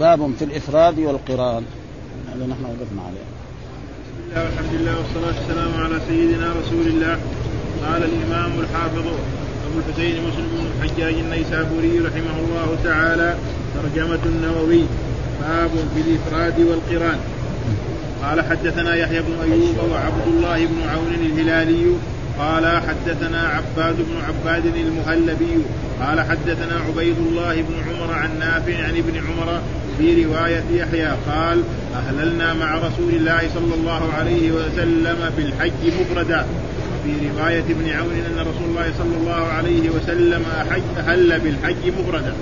باب في الإفراد والقران. هذا نحن وقفنا عليه. بسم الله والحمد لله والصلاة والسلام على سيدنا رسول الله. قال الإمام الحافظ أبو الحسين مسلم بن الحجاج النيسابوري رحمه الله تعالى ترجمة النووي. باب في الإفراد والقران. قال حدثنا يحيى بن أيوب وعبد الله بن عون الهلالي. قال حدثنا عباد بن عباد المهلبي. قال حدثنا عبيد الله بن عمر عن نافع عن ابن عمر في رواية يحيى قال أهللنا مع رسول الله صلى الله عليه وسلم بالحج مفردا. في رواية ابن عون أن رسول الله صلى الله عليه وسلم أهل بالحج مفردا.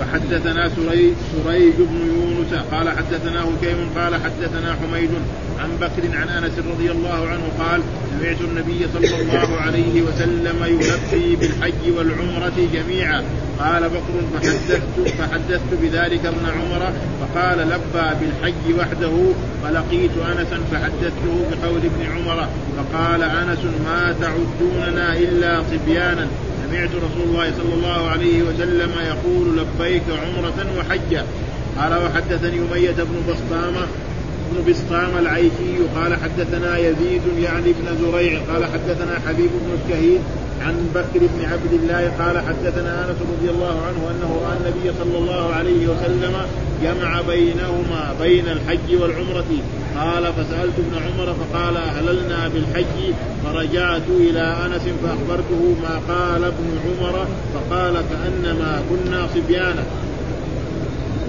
وحدثنا سريج, سريج بن يونس قال حدثنا هكيم قال حدثنا حميد عن بكر عن أنس رضي الله عنه قال سمعت النبي صلى الله عليه وسلم يلبي بالحج والعمرة جميعا. قال بكر فحدثت فحدثت بذلك ابن عمر فقال لبى بالحج وحده فلقيت أنسا فحدثته بقول ابن عمر فقال أنس ما تعدوننا إلا صبيانا. سمعت رسول الله صلى الله عليه وسلم يقول لبيك عمرة وحجا قال وحدثني أمية بن بسطامة بن بسطام العيشي. قال حدثنا يزيد يعني بن زريع. قال حدثنا حبيب بن الشهيد. عن بكر بن عبد الله قال حدثنا أنس رضي الله عنه أنه رأى النبي صلى الله عليه وسلم جمع بينهما بين الحج والعمرة. قال فسألت ابن عمر فقال أهللنا بالحج؟ فرجعت إلى أنس فأخبرته ما قال ابن عمر فقال كأنما كنا صبيانا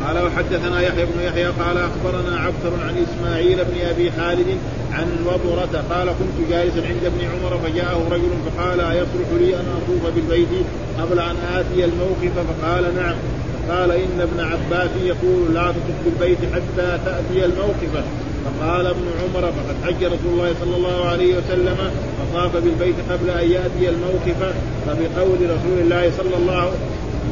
قال وحدثنا يحيى بن يحيى قال أخبرنا عبثر عن إسماعيل بن أبي خالد عن وبرة قال كنت جالسا عند ابن عمر فجاءه رجل فقال أيصلح لي أن أطوف بالبيت قبل أن آتي الموقف فقال نعم. فقال إن ابن عباس يقول لا تطف بالبيت حتى تأتي الموقف. فقال ابن عمر فقد حج رسول الله صلى الله عليه وسلم فطاف بالبيت قبل أن يأتي الموقف. فبقول رسول الله صلى الله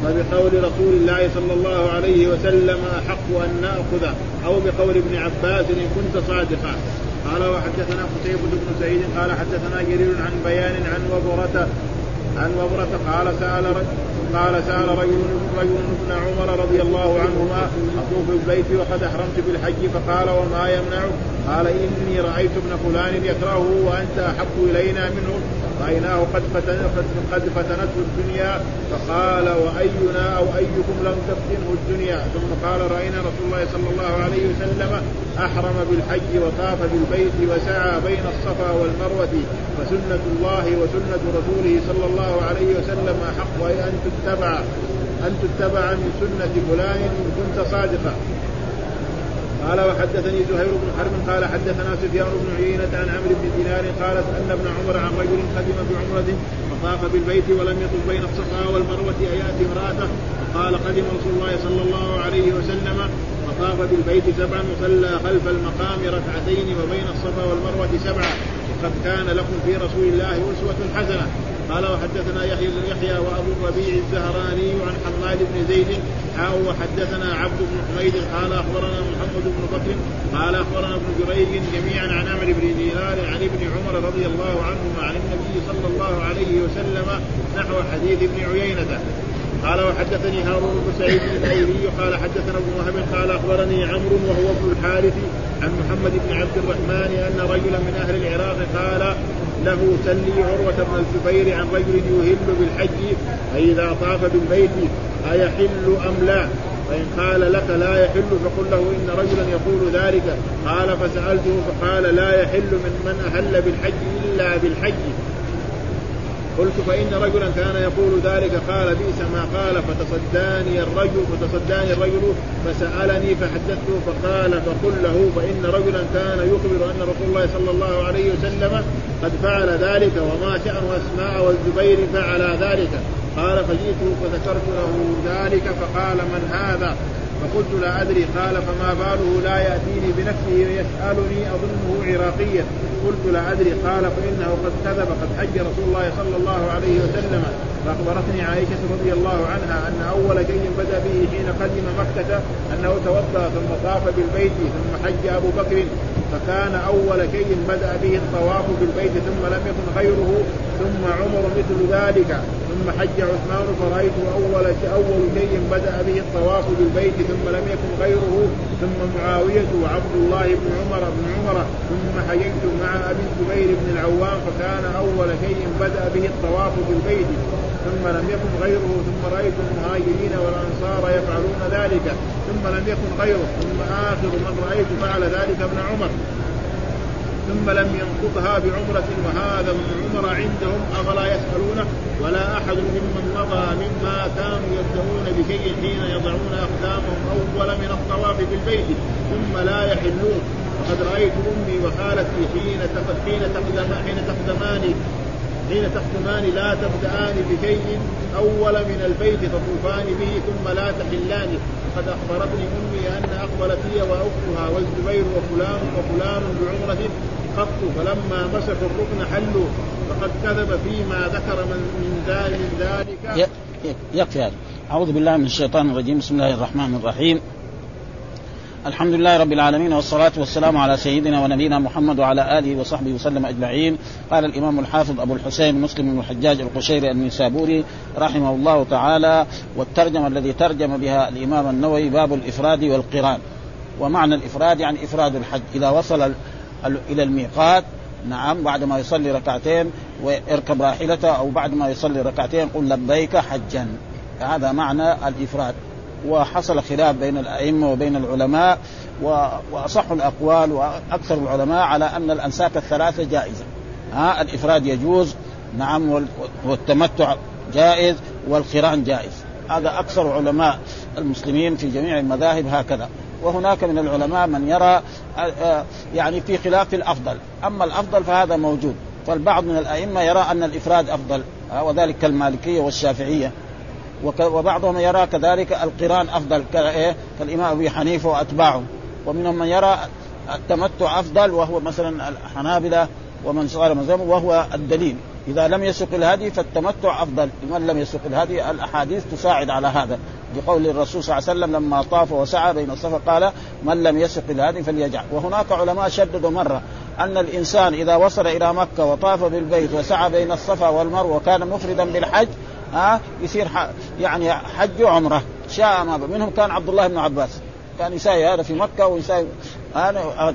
فبقول رسول الله صلى الله عليه وسلم أحق أن نأخذ أو بقول ابن عباس إن كنت صادقا قال وحدثنا قتيبة بن سعيد قال حدثنا جرير عن بيان عن وبرة عن وبرة قال سأل قال سأل رجل رجل ابن عمر رضي الله عنهما أطوف البيت وقد أحرمت بالحج فقال وما يمنعك؟ قال إني رأيت ابن فلان يكرهه وأنت أحب إلينا منه. رأيناه قد قد فتنته الدنيا فقال وأينا أو أيكم لم تفتنه الدنيا؟ ثم قال رأينا رسول الله صلى الله عليه وسلم أحرم بالحج وطاف بالبيت وسعى بين الصفا والمروة فسنة الله وسنة رسوله صلى الله عليه وسلم أحق أن تتبع أن تتبع من سنة فلان إن كنت صادقا. قال وحدثني زهير بن حرب قال حدثنا سفيان بن عيينة عن عمرو بن دينار قالت أن ابن عمر عن رجل قدم بعمرة فطاف بالبيت ولم يطف بين الصفا والمروة أياتي امرأته. فقال قدم رسول الله صلى الله عليه وسلم فطاف بالبيت سبعا وصلى خلف المقام ركعتين وبين الصفا والمروة سبعا. وقد كان لكم في رسول الله أسوة حسنة. قال وحدثنا يحيى بن يحيى وأبو الربيع الزهراني عن حماد بن زيد حاو وحدثنا عبد بن حميد قال أخبرنا محمد بن بكر قال أخبرنا ابن جريج جميعا عن عمرو بن دينار عن ابن عمر رضي الله عنهما عن النبي صلى الله عليه وسلم نحو حديث ابن عيينة. قال وحدثني هارون بن سعيد الايلي قال حدثنا ابن وهب قال أخبرني عمرو وهو ابن الحارث عن محمد بن عبد الرحمن أن رجلا من أهل العراق قال له سلي عروة بن الزبير عن رجل يهل بالحج فإذا طاف بالبيت أيحل أم لا؟ فإن قال لك لا يحل فقل له إن رجلا يقول ذلك قال فسألته فقال لا يحل من من أهل بالحج إلا بالحج قلت فإن رجلا كان يقول ذلك قال بئس ما قال فتصداني الرجل فتصداني الرجل فسألني فحدثته فقال فقل له فإن رجلا كان يخبر أن رسول الله صلى الله عليه وسلم قد فعل ذلك وما شأن أسماء والزبير فعل ذلك. قال فجئته فذكرت له ذلك فقال من هذا؟ فقلت لا أدري قال فما باله لا يأتيني بنفسه ويسألني أظنه عراقيا. قلت لا أدري قال فإنه قد كذب قد حج رسول الله صلى الله عليه وسلم. فأخبرتني عائشة رضي الله عنها أن أول شيء بدأ به حين قدم مكة أنه توضأ ثم طاف بالبيت ثم حج أبو بكر. فكان أول شيء بدأ به الطواف بالبيت ثم لم يكن غيره ثم عمر مثل ذلك. ثم حج عثمان فرأيت أول أول شيء بدأ به الطواف بالبيت ثم لم يكن غيره ثم معاوية وعبد الله بن عمر بن عمر ثم حججت مع أبي الزبير بن العوام فكان أول شيء بدأ به الطواف بالبيت. ثم لم يكن غيره ثم رأيت المهاجرين والأنصار يفعلون ذلك ثم لم يكن غيره ثم آخر من رأيت فعل ذلك ابن عمر. ثم لم ينقضها بعمرة وهذا ابن عمر عندهم أفلا يسألونه؟ ولا أحد ممن مضى مما كانوا يبدأون بشيء حين يضعون أقدامهم أول من الطواف بالبيت ثم لا يحلون. وقد رأيت أمي وخالتي حين حين حين تقدمان حين تقدمان لا تبدأان بشيء أول من البيت تطوفان به ثم لا تحلان. وقد أخبرتني أمي أن أقبلت هي وأختها والزبير وفلان وفلان بعمرة قط فلما مسحوا الركن حلوا. فقد كذب فيما ذكر من من ذلك. يكفي هذا. أعوذ بالله من الشيطان الرجيم. بسم الله الرحمن الرحيم. الحمد لله رب العالمين والصلاة والسلام على سيدنا ونبينا محمد وعلى آله وصحبه وسلم أجمعين. قال الإمام الحافظ أبو الحسين مسلم بن الحجاج القشيري النسابوري رحمه الله تعالى والترجمة الذي ترجم بها الإمام النووي باب الإفراد والقران. ومعنى الإفراد يعني إفراد الحج. إذا وصل إلى الميقات. نعم بعد ما يصلي ركعتين ويركب راحلته أو بعد ما يصلي ركعتين يقول لبيك حجا. هذا معنى الإفراد. وحصل خلاف بين الأئمة وبين العلماء وأصح الأقوال وأكثر العلماء على أن الأنساك الثلاثة جائزة. ها الإفراد يجوز. نعم والتمتع جائز والقران جائز. هذا أكثر علماء المسلمين في جميع المذاهب هكذا. وهناك من العلماء من يرى آه، آه، يعني في خلاف الأفضل. أما الأفضل فهذا موجود. فالبعض من الأئمة يرى أن الإفراد أفضل آه، وذلك كالمالكيه والشافعية. وبعضهم يرى كذلك القران أفضل كايه كالإمام أبي حنيفة وأتباعه. ومنهم من يرى التمتع أفضل وهو مثلا الحنابلة ومن صار مذهبه وهو الدليل. إذا لم يسق الهدي فالتمتع أفضل. لمن لم يسق الهدي الأحاديث تساعد على هذا. بقول الرسول صلى الله عليه وسلم لما طاف وسعى بين الصفا قال من لم يسق الهدي فليجعل. وهناك علماء شددوا مرة أن الإنسان إذا وصل إلى مكة وطاف بالبيت وسعى بين الصفا والمروة وكان مفردا بالحج ها يصير يعني حج وعمره شاء ما منهم كان عبد الله بن عباس. كان يساوي هذا في مكة ويساوي هذا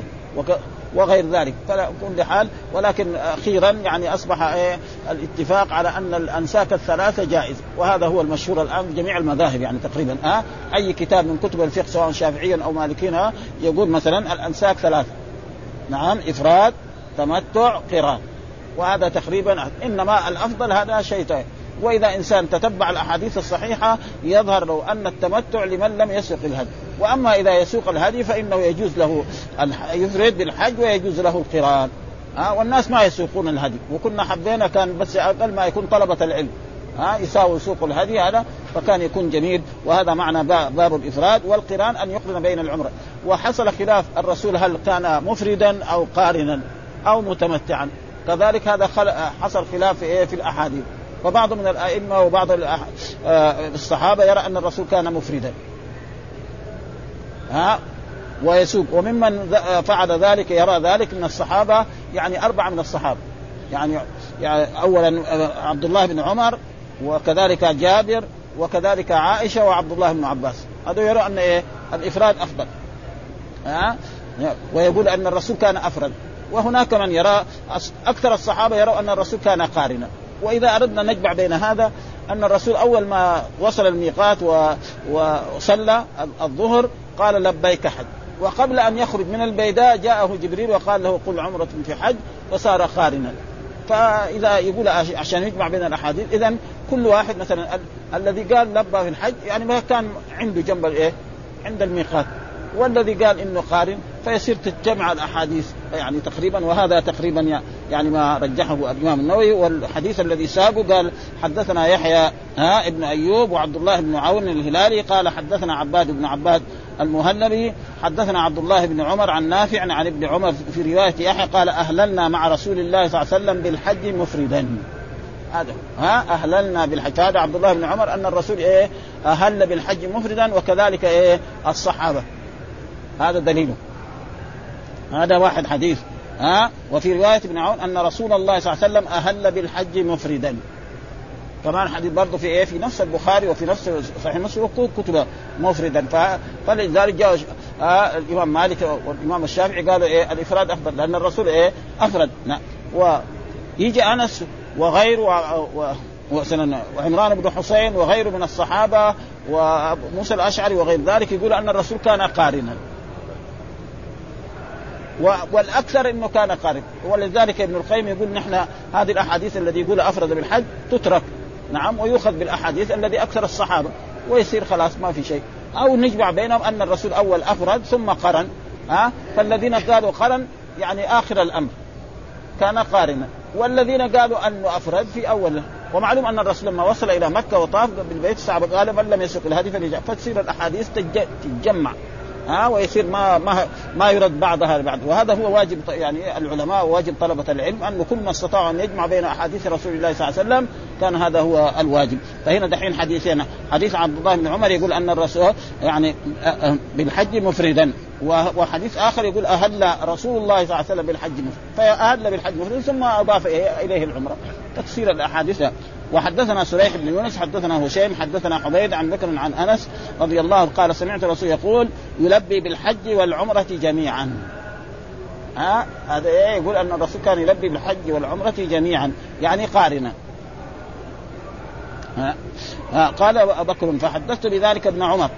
وغير ذلك. فلا كل حال ولكن أخيرا يعني أصبح إيه الاتفاق على أن الانساك الثلاثة جائزه وهذا هو المشهور الآن في جميع المذاهب يعني تقريبا. ها؟ أه؟ أي كتاب من كتب الفقه سواء شافعيا أو مالكيا يقول مثلا الأنساك ثلاثة. نعم إفراد تمتع قران وهذا تقريبا إنما الأفضل هذا شيء. وإذا إنسان تتبع الأحاديث الصحيحة يظهر له أن التمتع لمن لم يسق الهدي. وأما إذا يسوق الهدي فإنه يجوز له يفرد بالحج ويجوز له القران. ها والناس ما يسوقون الهدي. وكنا حبينا كان بس أقل ما يكون طلبة العلم. ها يساوي سوق الهدي هذا فكان يكون جميل. وهذا معنى باب الإفراد والقران أن يقرن بين العمرة. وحصل خلاف الرسول هل كان مفردا أو قارنا أو متمتعا. كذلك هذا حصل خلاف في في الأحاديث. فبعض من الأئمة وبعض آه، الصحابة يرى أن الرسول كان مفردا. ها؟ ويسوق. وممن آه، فعل ذلك يرى ذلك من الصحابة يعني أربعة من الصحابة. يعني يعني اولا آه، عبد الله بن عمر وكذلك جابر وكذلك عائشة وعبد الله بن عباس. هذا يرى أن إيه؟ الإفراد أفضل. ها؟ ويقول أن الرسول كان أفرد. وهناك من يرى أكثر الصحابة يروا أن الرسول كان قارنا. وإذا أردنا نجمع بين هذا أن الرسول أول ما وصل الميقات وصلى الظهر قال لبيك حج. وقبل أن يخرج من البيداء جاءه جبريل وقال له قل عمرة في حج فصار قارنا. فإذا يقول عشان يجمع بين الأحاديث اذا كل واحد مثلا الذي قال لبى في الحج يعني ما كان عنده جنب الايه؟ عند الميقات. والذي قال إنه قارن فيصير تتجمع الأحاديث يعني تقريبا وهذا تقريبا يعني ما رجحه الإمام النووي والحديث الذي ساقه قال حدثنا يحيى ها ابن أيوب وعبد الله بن عون الهلالي قال حدثنا عباد بن عباد المهلبي حدثنا عبد الله بن عمر عن نافع عن ابن عمر في رواية يحيى قال أهللنا مع رسول الله صلى الله عليه وسلم بالحج مفردا. هذا ها أهللنا بالحج. هذا عبد الله بن عمر أن الرسول إيه أهل بالحج مفردا وكذلك إيه الصحابة. هذا دليله هذا واحد حديث. ها؟ وفي رواية ابن عون أن رسول الله صلى الله عليه وسلم أهل بالحج مفردا. كمان حديث برضه في إيه؟ في نفس البخاري وفي نفس صحيح مسلم كتب مفردا. فلذلك جاء آه الإمام مالك والإمام الشافعي قالوا إيه؟ الإفراد أفضل لأن الرسول إيه؟ أفرد. نعم. ويجي أنس وغيره و... وعمران بن حسين وغيره من الصحابة وموسى الأشعري وغير ذلك يقول أن الرسول كان قارنا. والأكثر إنه كان قارن ولذلك ابن القيم يقول نحن هذه الأحاديث الذي يقول أفرد بالحج تترك. نعم ويؤخذ بالأحاديث الذي أكثر الصحابة. ويصير خلاص ما في شيء. أو نجمع بينهم أن الرسول أول أفرد ثم قرن. ها؟ فالذين قالوا قرن يعني آخر الأمر. كان قارنا. والذين قالوا أنه أفرد في أول. ومعلوم أن الرسول لما وصل إلى مكة وطاف بالبيت الصعب قال من لم يسق الهدي فليجع فتصير الأحاديث تتجمع. ها ويصير ما ما ما يرد بعضها لبعض. وهذا هو واجب يعني العلماء وواجب طلبة العلم أن كل ما استطاعوا أن يجمع بين أحاديث رسول الله صلى الله عليه وسلم كان هذا هو الواجب. فهنا دحين حديثين حديث عبد الله بن عمر يقول أن الرسول يعني بالحج مفردا وحديث آخر يقول أهل رسول الله صلى الله عليه وسلم بالحج مفردا فأهل بالحج مفردا ثم أضاف إليه العمرة. تفسير الأحاديث وحدثنا سريح بن يونس حدثنا هشيم حدثنا حبيب عن بكر عن أنس رضي الله قال سمعت الرسول يقول يلبي بالحج والعمرة جميعا. ها؟ هذا إيه؟ يقول أن الرسول كان يلبي بالحج والعمرة جميعا يعني قارنا ها؟ قال بكر فحدثت بذلك ابن عمر.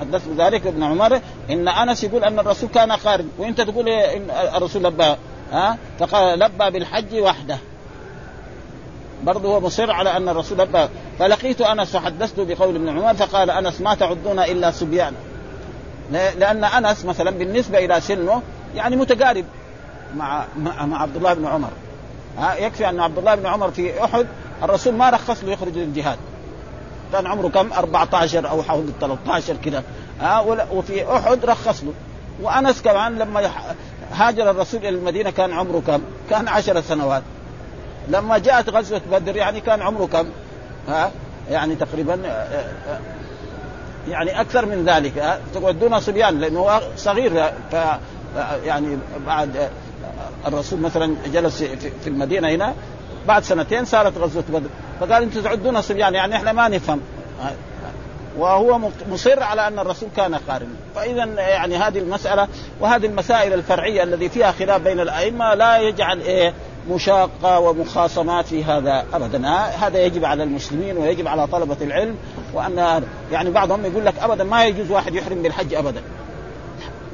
حدثت بذلك ابن عمر إن أنس يقول أن الرسول كان قارن وأنت تقول إن الرسول لبى ها؟ فقال لبى بالحج وحده. برضه هو مصر على أن الرسول لبى فلقيت أنس فحدثته بقول ابن عمر فقال أنس ما تعدون إلا صبيان. لأن أنس مثلا بالنسبة إلى سنه يعني متقارب مع مع, عبد الله بن عمر. ها يكفي أن عبد الله بن عمر في أحد الرسول ما رخص له يخرج للجهاد. كان عمره كم؟ 14 أو حول 13 كذا ها وفي أحد رخص له. وأنس كمان لما هاجر الرسول إلى المدينة كان عمره كم؟ كان عشر سنوات. لما جاءت غزوة بدر يعني كان عمره كم؟ ها؟ يعني تقريبا يعني أكثر من ذلك دون صبيان لأنه صغير ف يعني بعد الرسول مثلا جلس في المدينة هنا بعد سنتين صارت غزوة بدر. فقال أنتم تعدون صبيان يعني إحنا ما نفهم وهو مصر على أن الرسول كان قارنا فاذا يعني هذه المسألة وهذه المسائل الفرعية الذي فيها خلاف بين الأئمة لا يجعل إيه مشاقة ومخاصمات في هذا أبدا. هذا يجب على المسلمين ويجب على طلبة العلم وأن يعني بعضهم يقول لك أبدا ما يجوز واحد يحرم بالحج أبدا.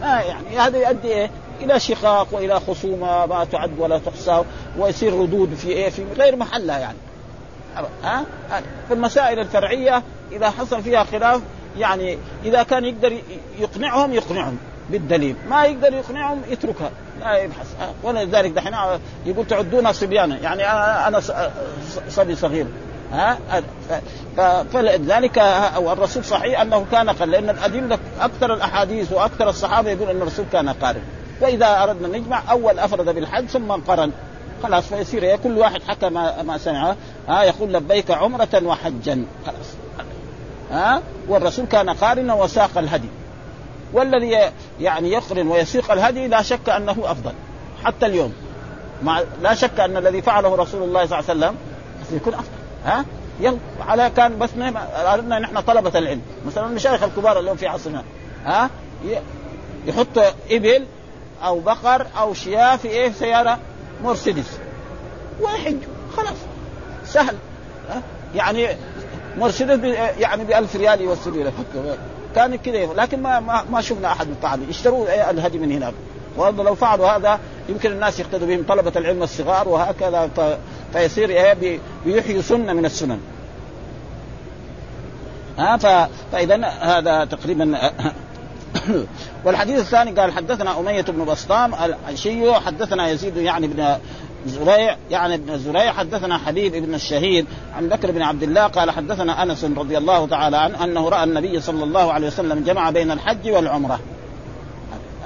ما يعني هذا يؤدي إيه؟ إلى شقاق وإلى خصومة ما تعد ولا تحصى ويصير ردود في إيه؟ في غير محلها يعني. ها في المسائل الفرعية إذا حصل فيها خلاف يعني إذا كان يقدر يقنعهم يقنعهم. بالدليل. ما يقدر يقنعهم يتركها. لا يبحث. ولذلك دحين يقول تعدون صبيانا. يعني أنا صبي صغير. ها؟ فلذلك الرسول صحيح أنه كان قال لأن الأدلة أكثر الأحاديث وأكثر الصحابة يقول أن الرسول كان قارن. وإذا أردنا نجمع أول أفرد بالحج ثم قرن خلاص فيصير كل واحد حكى ما, ما سمعه. ها؟ يقول لبيك عمرة وحجا. خلاص. ها؟ والرسول كان قارنا وساق الهدي. والذي يعني يقرن ويسيق الهدي لا شك أنه أفضل. حتى اليوم. مع لا شك أن الذي فعله رسول الله صلى الله عليه وسلم يكون أفضل. ها؟ على كان بس أردنا نحن طلبة العلم. مثلا المشايخ الكبار اليوم في عصرنا. ها؟ يحط إبل أو بقر أو شياه في إيه؟ سيارة مرسيدس. ويحج خلاص. سهل. ها؟ يعني مرسيدس يعني ب 1000 ريال يوصلوا له كان كذا لكن ما ما, شفنا أحد فعل اشتروا الهدي من هناك. وهذا لو فعلوا هذا يمكن الناس يقتدوا بهم طلبة العلم الصغار وهكذا فيصير إيه بيحيوا سنة من السنن. ها فإذا هذا تقريبا والحديث الثاني قال حدثنا أمية بن بسطام العشي حدثنا يزيد يعني بن زريع يعني ابن زريع حدثنا حبيب بن الشهيد عن بكر بن عبد الله قال حدثنا أنس رضي الله تعالى عنه أنه رأى النبي صلى الله عليه وسلم جمع بين الحج والعمرة.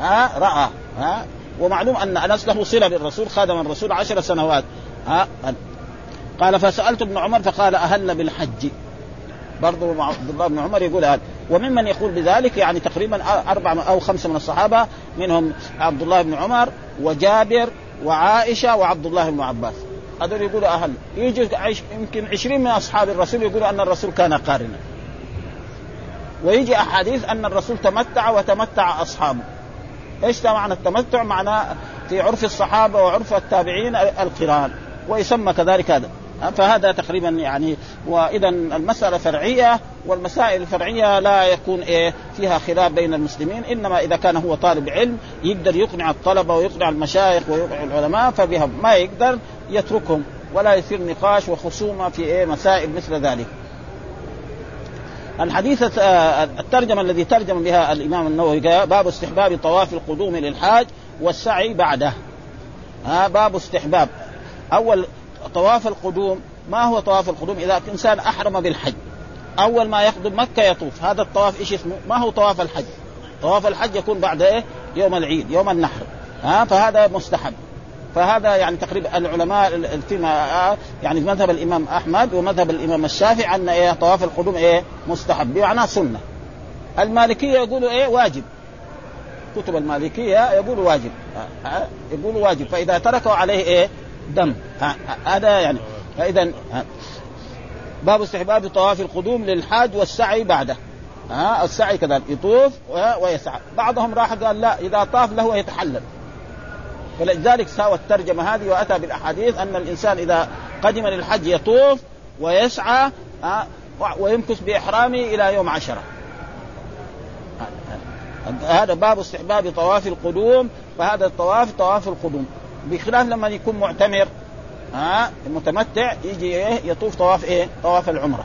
ها؟ رأى ها؟ ومعلوم أن أنس له صلة بالرسول خادم الرسول عشر سنوات. ها؟ قال فسألت ابن عمر فقال أهل بالحج. برضه عبد الله بن عمر يقول هذا. وممن يقول بذلك يعني تقريبا أربعة أو خمسة من الصحابة منهم عبد الله بن عمر وجابر وعائشة وعبد الله بن عباس. هذول يقولوا أهل. يجي يمكن 20 من أصحاب الرسول يقولوا أن الرسول كان قارنا. ويجي أحاديث أن الرسول تمتع وتمتع أصحابه. إيش معنى التمتع؟ معناه في عرف الصحابة وعرف التابعين القران ويسمى كذلك هذا. فهذا تقريبا يعني واذا المسألة فرعية والمسائل الفرعية لا يكون إيه فيها خلاف بين المسلمين إنما إذا كان هو طالب علم يقدر يقنع الطلبة ويقنع المشايخ ويقنع العلماء فبهم ما يقدر يتركهم ولا يصير نقاش وخصومة في إيه مسائل مثل ذلك. الحديث الترجمة الذي ترجم بها الإمام النووي باب استحباب طواف القدوم للحاج والسعي بعده. ها باب استحباب أول طواف القدوم ما هو طواف القدوم؟ إذا انسان أحرم بالحج أول ما يقدم مكة يطوف. هذا الطواف إيش اسمه؟ ما هو طواف الحج؟ طواف الحج يكون بعد إيه؟ يوم العيد يوم النحر. ها؟ فهذا مستحب. فهذا يعني تقريبا العلماء فيما يعني مذهب الإمام أحمد ومذهب الإمام الشافعي أن إيه؟ طواف القدوم إيه؟ مستحب بمعنى سنة. المالكية يقولوا إيه؟ واجب. كتب المالكية يقولوا واجب. يقولوا واجب. فإذا تركوا عليه إيه؟ دم. هذا يعني فإذا باب استحباب طواف القدوم للحاج والسعي بعده. ها السعي كذلك يطوف ويسعى. بعضهم راح قال لا إذا طاف له يتحلل فلذلك ساوى الترجمه هذه وأتى بالأحاديث أن الإنسان إذا قدم للحج يطوف ويسعى ويمكث بإحرامه إلى يوم عشرة. هذا باب استحباب طواف القدوم فهذا الطواف طواف القدوم. بخلاف لما يكون معتمر ها متمتع يجي إيه يطوف طواف إيه؟ طواف العمرة.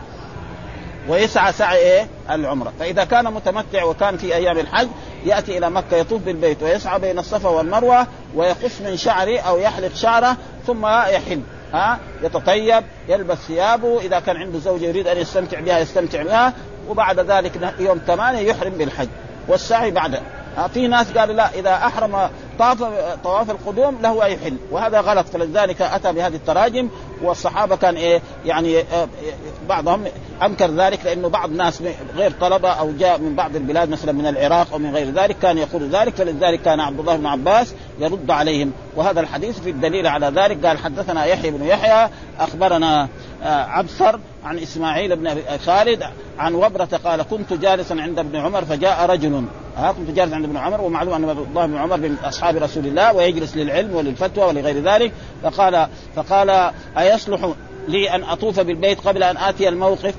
ويسعى سعي إيه؟ العمرة، فإذا كان متمتع وكان في أيام الحج يأتي إلى مكة يطوف بالبيت ويسعى بين الصفا والمروة ويقص من شعره أو يحلق شعره ثم يحل ها يتطيب يلبس ثيابه. إذا كان عنده زوجة يريد أن يستمتع بها يستمتع بها. وبعد ذلك يوم ثمانية يحرم بالحج. والسعي بعد. في ناس قالوا لا إذا أحرم طاف طواف القدوم له ان يحل وهذا غلط. فلذلك أتى بهذه التراجم والصحابة كان إيه يعني آه، بعضهم أنكر ذلك لأنه بعض الناس غير طلبة أو جاء من بعض البلاد مثلا من العراق أو من غير ذلك كان يقول ذلك. فلذلك كان عبد الله بن عباس يرد عليهم. وهذا الحديث في الدليل على ذلك. قال حدثنا يحيى بن يحيى أخبرنا آه، عبثر عن إسماعيل بن خالد عن وبرة قال كنت جالسا عند ابن عمر فجاء رجل. ها كنت جالس عند ابن عمر ومعلوم أن الله بن عمر من أصحاب رسول الله ويجلس للعلم وللفتوى ولغير ذلك. فقال فقال أيصلح لي أن أطوف بالبيت قبل أن آتي الموقف؟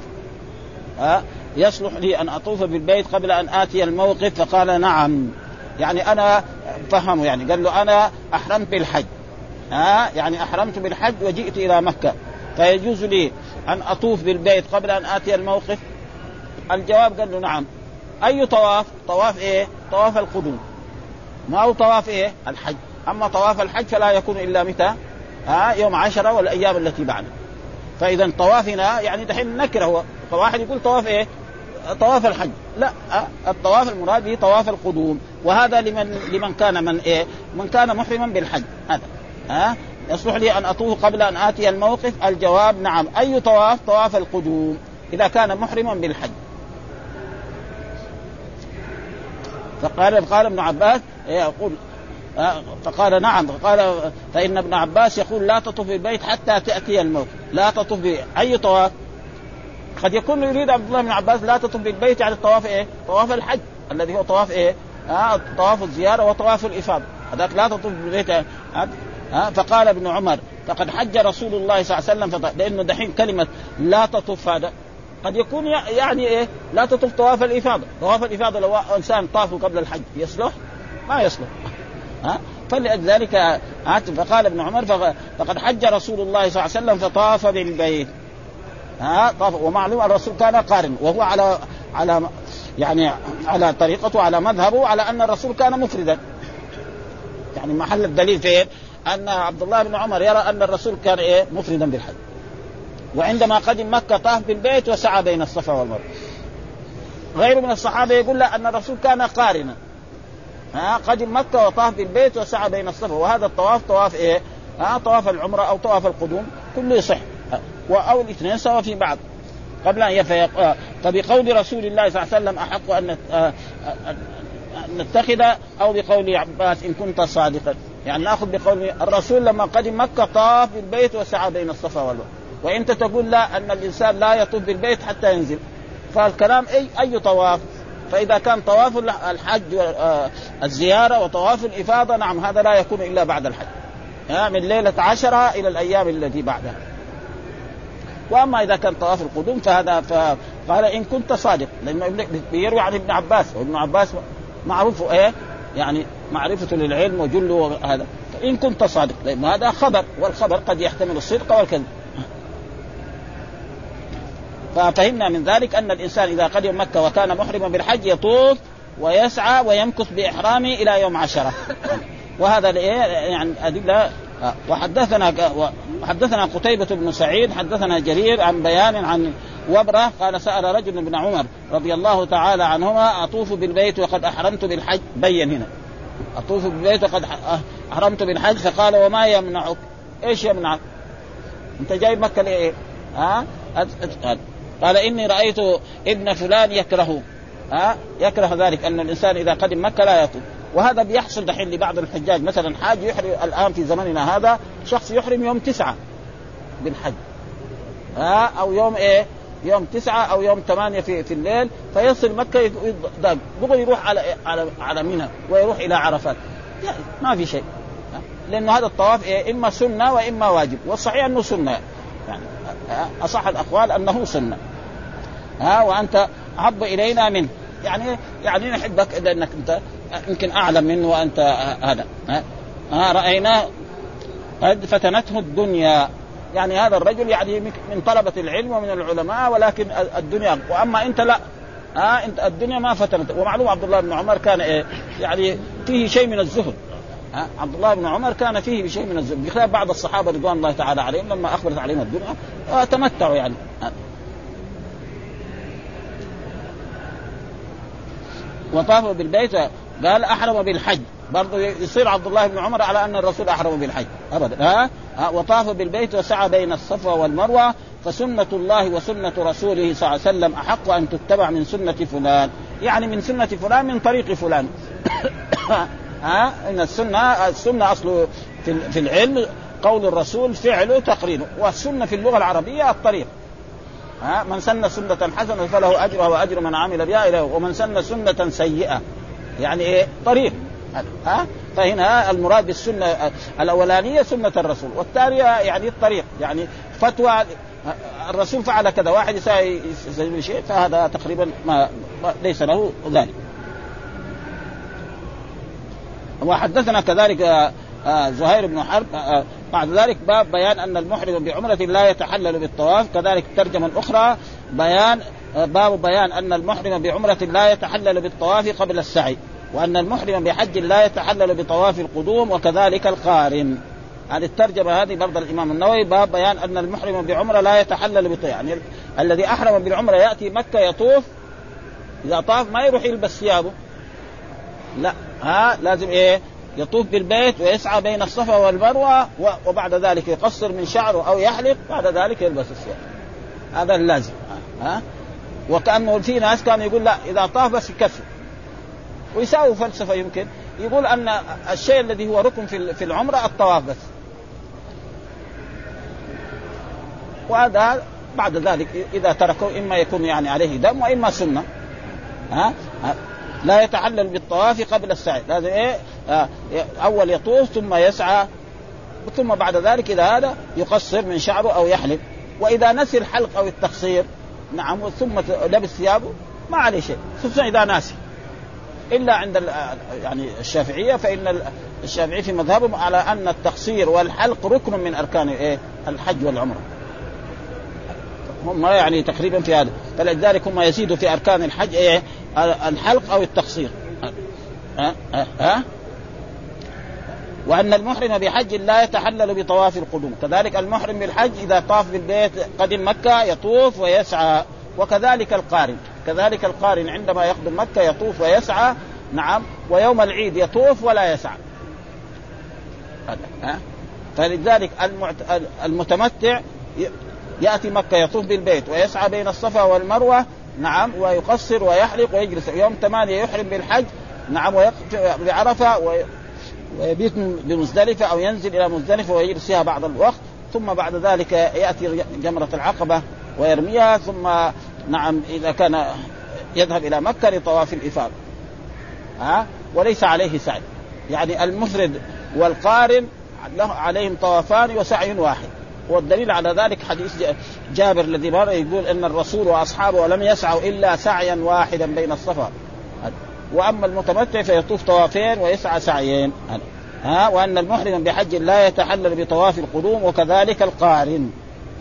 ها يصلح لي أن أطوف بالبيت قبل أن آتي الموقف؟ فقال نعم. يعني أنا فهمه يعني قال له أنا أحرمت بالحج. ها يعني أحرمت بالحج وجئت إلى مكة. فيجوز لي أن أطوف بالبيت قبل أن آتي الموقف الجواب قال له نعم أي طواف؟ طواف إيه؟ طواف القدوم ما هو طواف إيه؟ الحج أما طواف الحج فلا يكون إلا متى؟ ها يوم عشرة والأيام التي بعده فإذا طوافنا يعني دحين نكره فواحد يقول طواف إيه؟ طواف الحج لا الطواف المراد به طواف القدوم وهذا لمن لمن كان من إيه؟ من كان محرما بالحج هذا ها يصلح لي أن اطوف قبل أن آتي الموقف؟ الجواب نعم. أي طواف؟ طواف القدوم إذا كان محرما بالحج. فقال قال ابن عباس إيه، يقول آه، فقال نعم. فقال فإن ابن عباس يقول لا تطف بالبيت حتى تأتي الموت لا تطف أي طواف؟ قد يكون يريد عبد الله بن عباس لا تطف بالبيت يعني الطواف إيه؟ طواف الحج الذي هو طواف إيه؟ آه طواف الزيارة وطواف الإفاضة. هذاك لا تطف بالبيت. آه آه فقال ابن عمر فقد حج رسول الله صلى الله عليه وسلم لأنه دحين كلمة لا تطف هذا قد يكون يعني إيه لا تطوف طواف الإفاضة، طواف الإفاضة لو إنسان طافوا قبل الحج يصلح؟ ما يصلح. ها؟ فلذلك فقال ابن عمر فقد حج رسول الله صلى الله عليه وسلم فطاف بالبيت. ها؟ طاف ومعلوم الرسول كان قارن وهو على على يعني على طريقته على مذهبه على أن الرسول كان مفردا. يعني محل الدليل فين؟ أن عبد الله بن عمر يرى أن الرسول كان إيه؟ مفردا بالحج. وعندما قدم مكة طاف بالبيت وسعى بين الصفا والمروة. غيره من الصحابة يقول لا أن الرسول كان قارنا. ها قدم مكة وطاف بالبيت وسعى بين الصفا. وهذا الطواف طواف إيه؟ ها طواف العمرة أو طواف القدوم كله يصح. أو الاثنين سوا في بعض. قبل أن يفيق فبقول رسول الله صلى الله عليه وسلم أحق أن نتخذ أو بقول عباس إن كنت صادقا. يعني ناخذ بقول الرسول لما قدم مكة طاف بالبيت وسعى بين الصفا والمروه وإنت تقول لا أن الإنسان لا يطوف بالبيت حتى ينزل. فالكلام أي أي طواف؟ فإذا كان طواف الحج آه، الزيارة وطواف الإفاضة نعم هذا لا يكون إلا بعد الحج. من ليلة عشرة إلى الأيام التي بعدها. وأما إذا كان طواف القدوم فهذا فقال إن كنت صادق. لأنه بيروي عن ابن عباس وابن عباس معروف إيه؟ يعني معرفة للعلم وجله هذا فإن كنت صادق. لأن هذا خبر؟ والخبر قد يحتمل الصدق والكذب. ففهمنا من ذلك أن الإنسان إذا قدم مكة وكان محرما بالحج يطوف ويسعى ويمكث بإحرامه إلى يوم عشرة. وهذا يعني أدلة. وحدثنا وحدثنا قتيبة بن سعيد حدثنا جرير عن بيان عن وبرة قال سأل رجل ابن عمر رضي الله تعالى عنهما أطوف بالبيت وقد أحرمت بالحج؟ بين هنا. أطوف بالبيت وقد أحرمت بالحج؟ فقال وما يمنعك؟ إيش يمنعك؟ أنت جاي مكة لإيه ها؟ قال إني رأيت ابن فلان يكره. ها؟ يكره ذلك أن الإنسان إذا قدم مكة لا يطوف. وهذا بيحصل دحين لبعض الحجاج. مثلا حاج يحرم الآن في زمننا هذا شخص يحرم يوم تسعة بالحج. ها؟ أو يوم إيه؟ يوم تسعة أو يوم ثمانية في, في الليل فيصل مكة بغى يروح على على على منى ويروح إلى عرفات. يعني ما في شيء. لأنه هذا الطواف إيه؟ إما سنة وإما واجب. والصحيح أنه سنة. يعني أصح الأقوال أنه سنة. ها؟ وأنت أحب إلينا منه. يعني يعني نحبك لأنك أنت يمكن أعلم منه وأنت هذا. ها؟ رايناه قد فتنته الدنيا. يعني هذا الرجل يعني من طلبة العلم ومن العلماء ولكن الدنيا وأما أنت لا. ها انت الدنيا ما فتنت. ومعلوم عبد الله بن عمر كان إيه يعني فيه شيء من الزهد. ها عبد الله بن عمر كان فيه شيء من الزهد. بخلاف بعض الصحابة رضوان الله تعالى عليهم لما أخبرت عليهم الدنيا تمتعوا يعني. وطافوا بالبيت قال أحرم بالحج. برضه يصير عبد الله بن عمر على أن الرسول أحرم بالحج. ابدا. ها, وطاف بالبيت وسعى بين الصفا والمروة فسنة الله وسنة رسوله صلى الله عليه وسلم أحق أن تتبع من سنة فلان. يعني من سنة فلان من طريق فلان. ها؟ إن السنة السنة أصله في, العلم قول الرسول فعله تقريره والسنة في اللغة العربية الطريق. ها؟ من سن سنة حسنة فله أجرها وأجر من عمل بها ومن سن سنة سيئة. يعني إيه؟ طريق. ها؟ فهنا المراد بالسنة الأولانية سنة الرسول والثانية يعني الطريق يعني فتوى الرسول فعل كذا واحد يساوي شيء فهذا تقريبا ما ليس له ذلك. وحدثنا كذلك آه، آه، زهير بن حرب آه، بعد ذلك باب بيان أن المحرم بعمرة لا يتحلل بالطواف. كذلك ترجمة أخرى بيان باب بيان أن المحرم بعمرة لا يتحلل بالطواف قبل السعي. وأن المحرم بحج لا يتحلل بطواف القدوم وكذلك القارن. هذه الترجمة هذه برضه الإمام النووي باب بيان أن المحرم بعمرة لا يتحلل بطواف. يعني الذي أحرم بالعمرة يأتي مكة يطوف إذا طاف ما يروح يلبس ثيابه. لا ها لازم إيه؟ يطوف بالبيت ويسعى بين الصفا والمروة وبعد ذلك يقصر من شعره أو يحلق بعد ذلك يلبس الثياب. هذا اللازم. ها؟ وكأنه في ناس كانوا يقول لا إذا طاف بس يكفي. ويساوي فلسفة يمكن. يقول أن الشيء الذي هو ركن في العمره الطواف بس وهذا بعد ذلك إذا تركه إما يكون يعني عليه دم وإما سنة. ها؟ لا يتحلل بالطواف قبل السعي. لازم إيه؟ آه أول يطوف ثم يسعى. ثم بعد ذلك اذا هذا يقصر من شعره أو يحلق وإذا نسي الحلق أو التقصير نعم ثم لبس ثيابه ما عليه شيء خصوصا إذا ناسي. إلا عند يعني الشافعية فإن الشافعي في مذهبهم على أن التقصير والحلق ركن من أركان إيه؟ الحج والعمرة. هم يعني تقريبا في هذا. فلذلك هم يزيدوا في أركان الحج إيه؟ الحلق أو التقصير. ها؟ ها؟ وأن المحرم بحج لا يتحلل بطواف القدوم. كذلك المحرم بالحج إذا طاف بالبيت قدم مكة يطوف ويسعى وكذلك القارن كذلك القارن عندما يقدم مكة يطوف ويسعى نعم ويوم العيد يطوف ولا يسعى. فلذلك المتمتع يأتي مكة يطوف بالبيت ويسعى بين الصفا والمروة نعم ويقصر ويحلق ويجلس. يوم ثمانية يحرم بالحج نعم بعرفة ويبيت بمزدلفة أو ينزل إلى مزدلفة ويجلس فيها بعض الوقت ثم بعد ذلك يأتي جمرة العقبة ويرميها ثم نعم إذا كان يذهب إلى مكة لطواف الإفاضة. ها؟ وليس عليه سعي. يعني المفرد والقارن عليهم طوافان وسعي واحد. والدليل على ذلك حديث جابر الذي مر يقول إن الرسول وأصحابه لم يسعوا إلا سعيا واحدا بين الصفا. وأما المتمتع فيطوف طوافين ويسعى سعيين. ها؟ وأن المحرم بحج لا يتحلل بطواف القدوم وكذلك القارن.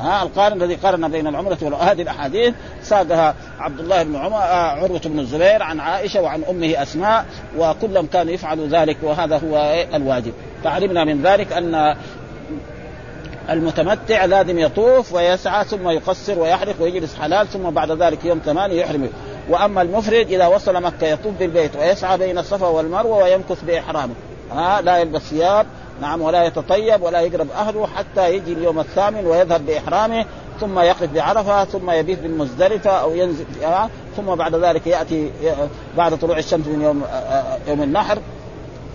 ها القارن الذي قارن بين العمرة هذه الأحاديث ساقها عبد الله بن عمر آه عروة بن الزبير عن عائشة وعن أمه أسماء وكلهم كانوا يفعلوا ذلك وهذا هو الواجب. فعلمنا من ذلك أن المتمتع لازم يطوف ويسعى ثم يقصر ويحرق ويجلس حلال ثم بعد ذلك يوم ثمانية يحرم. وأما المفرد إذا وصل مكة يطوف بالبيت ويسعى بين الصفا والمروة ويمكث بإحرامه. ها لا يلبس ثياب نعم ولا يتطيب ولا يقرب أهله حتى يجي اليوم الثامن ويذهب بإحرامه ثم يقف بعرفة ثم يبيت بالمزدلفة أو ينزل ها ثم بعد ذلك يأتي بعد طلوع الشمس من يوم يوم النحر.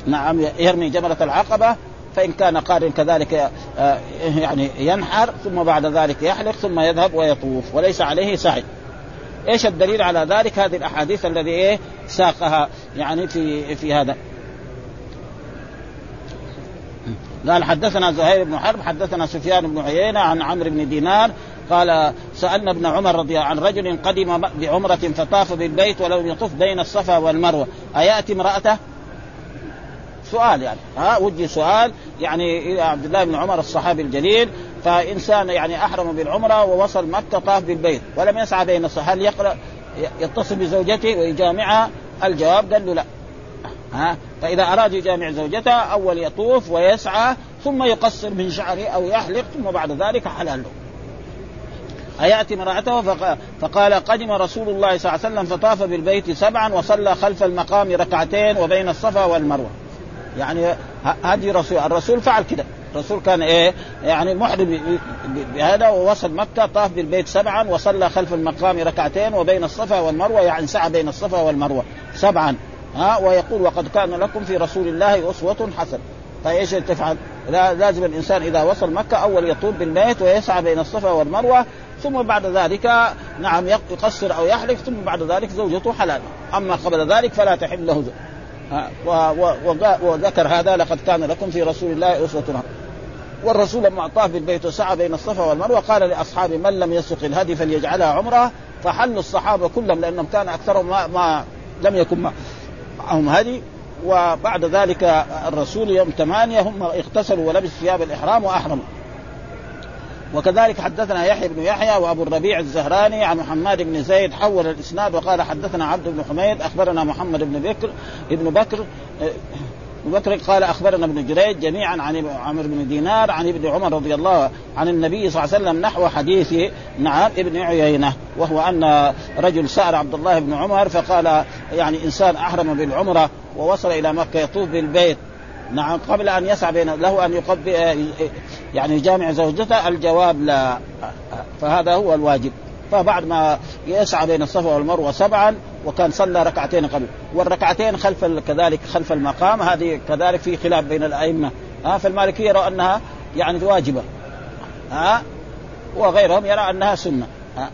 نعم يرمي جمره العقبة فإن كان قارن كذلك يعني ينحر ثم بعد ذلك يحلق ثم يذهب ويطوف وليس عليه سعي. إيش الدليل على ذلك؟ هذه الأحاديث الذي إيه ساقها يعني في في هذا. قال حدثنا زهير بن حرب حدثنا سفيان بن عيينة عن عمرو بن دينار قال سألنا ابن عمر رضي عن رجل قدم بعمرة فطاف بالبيت ولم يطف بين الصفا والمروة أيأتي امرأته؟ سؤال يعني ها وجه سؤال يعني إلى عبد الله بن عمر الصحابي الجليل فإنسان يعني أحرم بالعمرة ووصل مكة طاف بالبيت ولم يسعى بين الصحابه هل يقرا يتصل بزوجته ويجامعها؟ الجواب قال له لا ها؟ فإذا أراد يجامع زوجته أول يطوف ويسعى ثم يقصر من شعره أو يحلق ثم بعد ذلك حلال له. أيأتي امرأته فقال قدم رسول الله صلى الله عليه وسلم فطاف بالبيت سبعا وصلى خلف المقام ركعتين وبين الصفا والمروة. يعني هذه رسول الرسول فعل كده. الرسول كان إيه؟ يعني محرم بهذا ووصل مكة طاف بالبيت سبعا وصلى خلف المقام ركعتين وبين الصفا والمروة يعني سعى بين الصفا والمروة. سبعا. ها ويقول وقد كان لكم في رسول الله أسوة حسنة. فايش تفعل؟ لازم الإنسان إذا وصل مكة أول يطوف بالبيت ويسعى بين الصفا والمروة ثم بعد ذلك نعم يقصر أو يحلف ثم بعد ذلك زوجته حلال. أما قبل ذلك فلا تحل له وذكر هذا لقد كان لكم في رسول الله أسوة والرسول لما طاف بالبيت وسعى بين الصفا والمروة قال لاصحابه من لم يسق الهدي فليجعلها عمرة فحلوا الصحابة كلهم لأنهم كان أكثرهم ما, ما لم يكن معهم هدي وبعد ذلك الرسول يوم ثمانية هم اغتسلوا ولبسوا ثياب الإحرام وأحرموا. وكذلك حدثنا يحيى بن يحيى وأبو الربيع الزهراني عن محمد بن زيد حول الإسناد وقال حدثنا عبد بن حميد أخبرنا محمد بن بكر ابن بكر ابن بكر قال أخبرنا ابن جريج جميعا عن عمرو بن دينار عن ابن عمر رضي الله عن النبي صلى الله عليه وسلم نحو حديث نعم ابن عيينة وهو أن رجل سأل عبد الله بن عمر فقال يعني إنسان أحرم بالعمرة ووصل إلى مكة يطوف بالبيت. نعم قبل أن يسعى بين له أن يقبل يعني يجامع زوجته الجواب لا. فهذا هو الواجب. فبعد ما يسعى بين الصفا والمروة سبعا وكان صلى ركعتين قبل. والركعتين خلف كذلك خلف المقام هذه كذلك في خلاف بين الأئمة. ها فالمالكيه يرى أنها يعني واجبة. ها وغيرهم يرى أنها سنة. ها.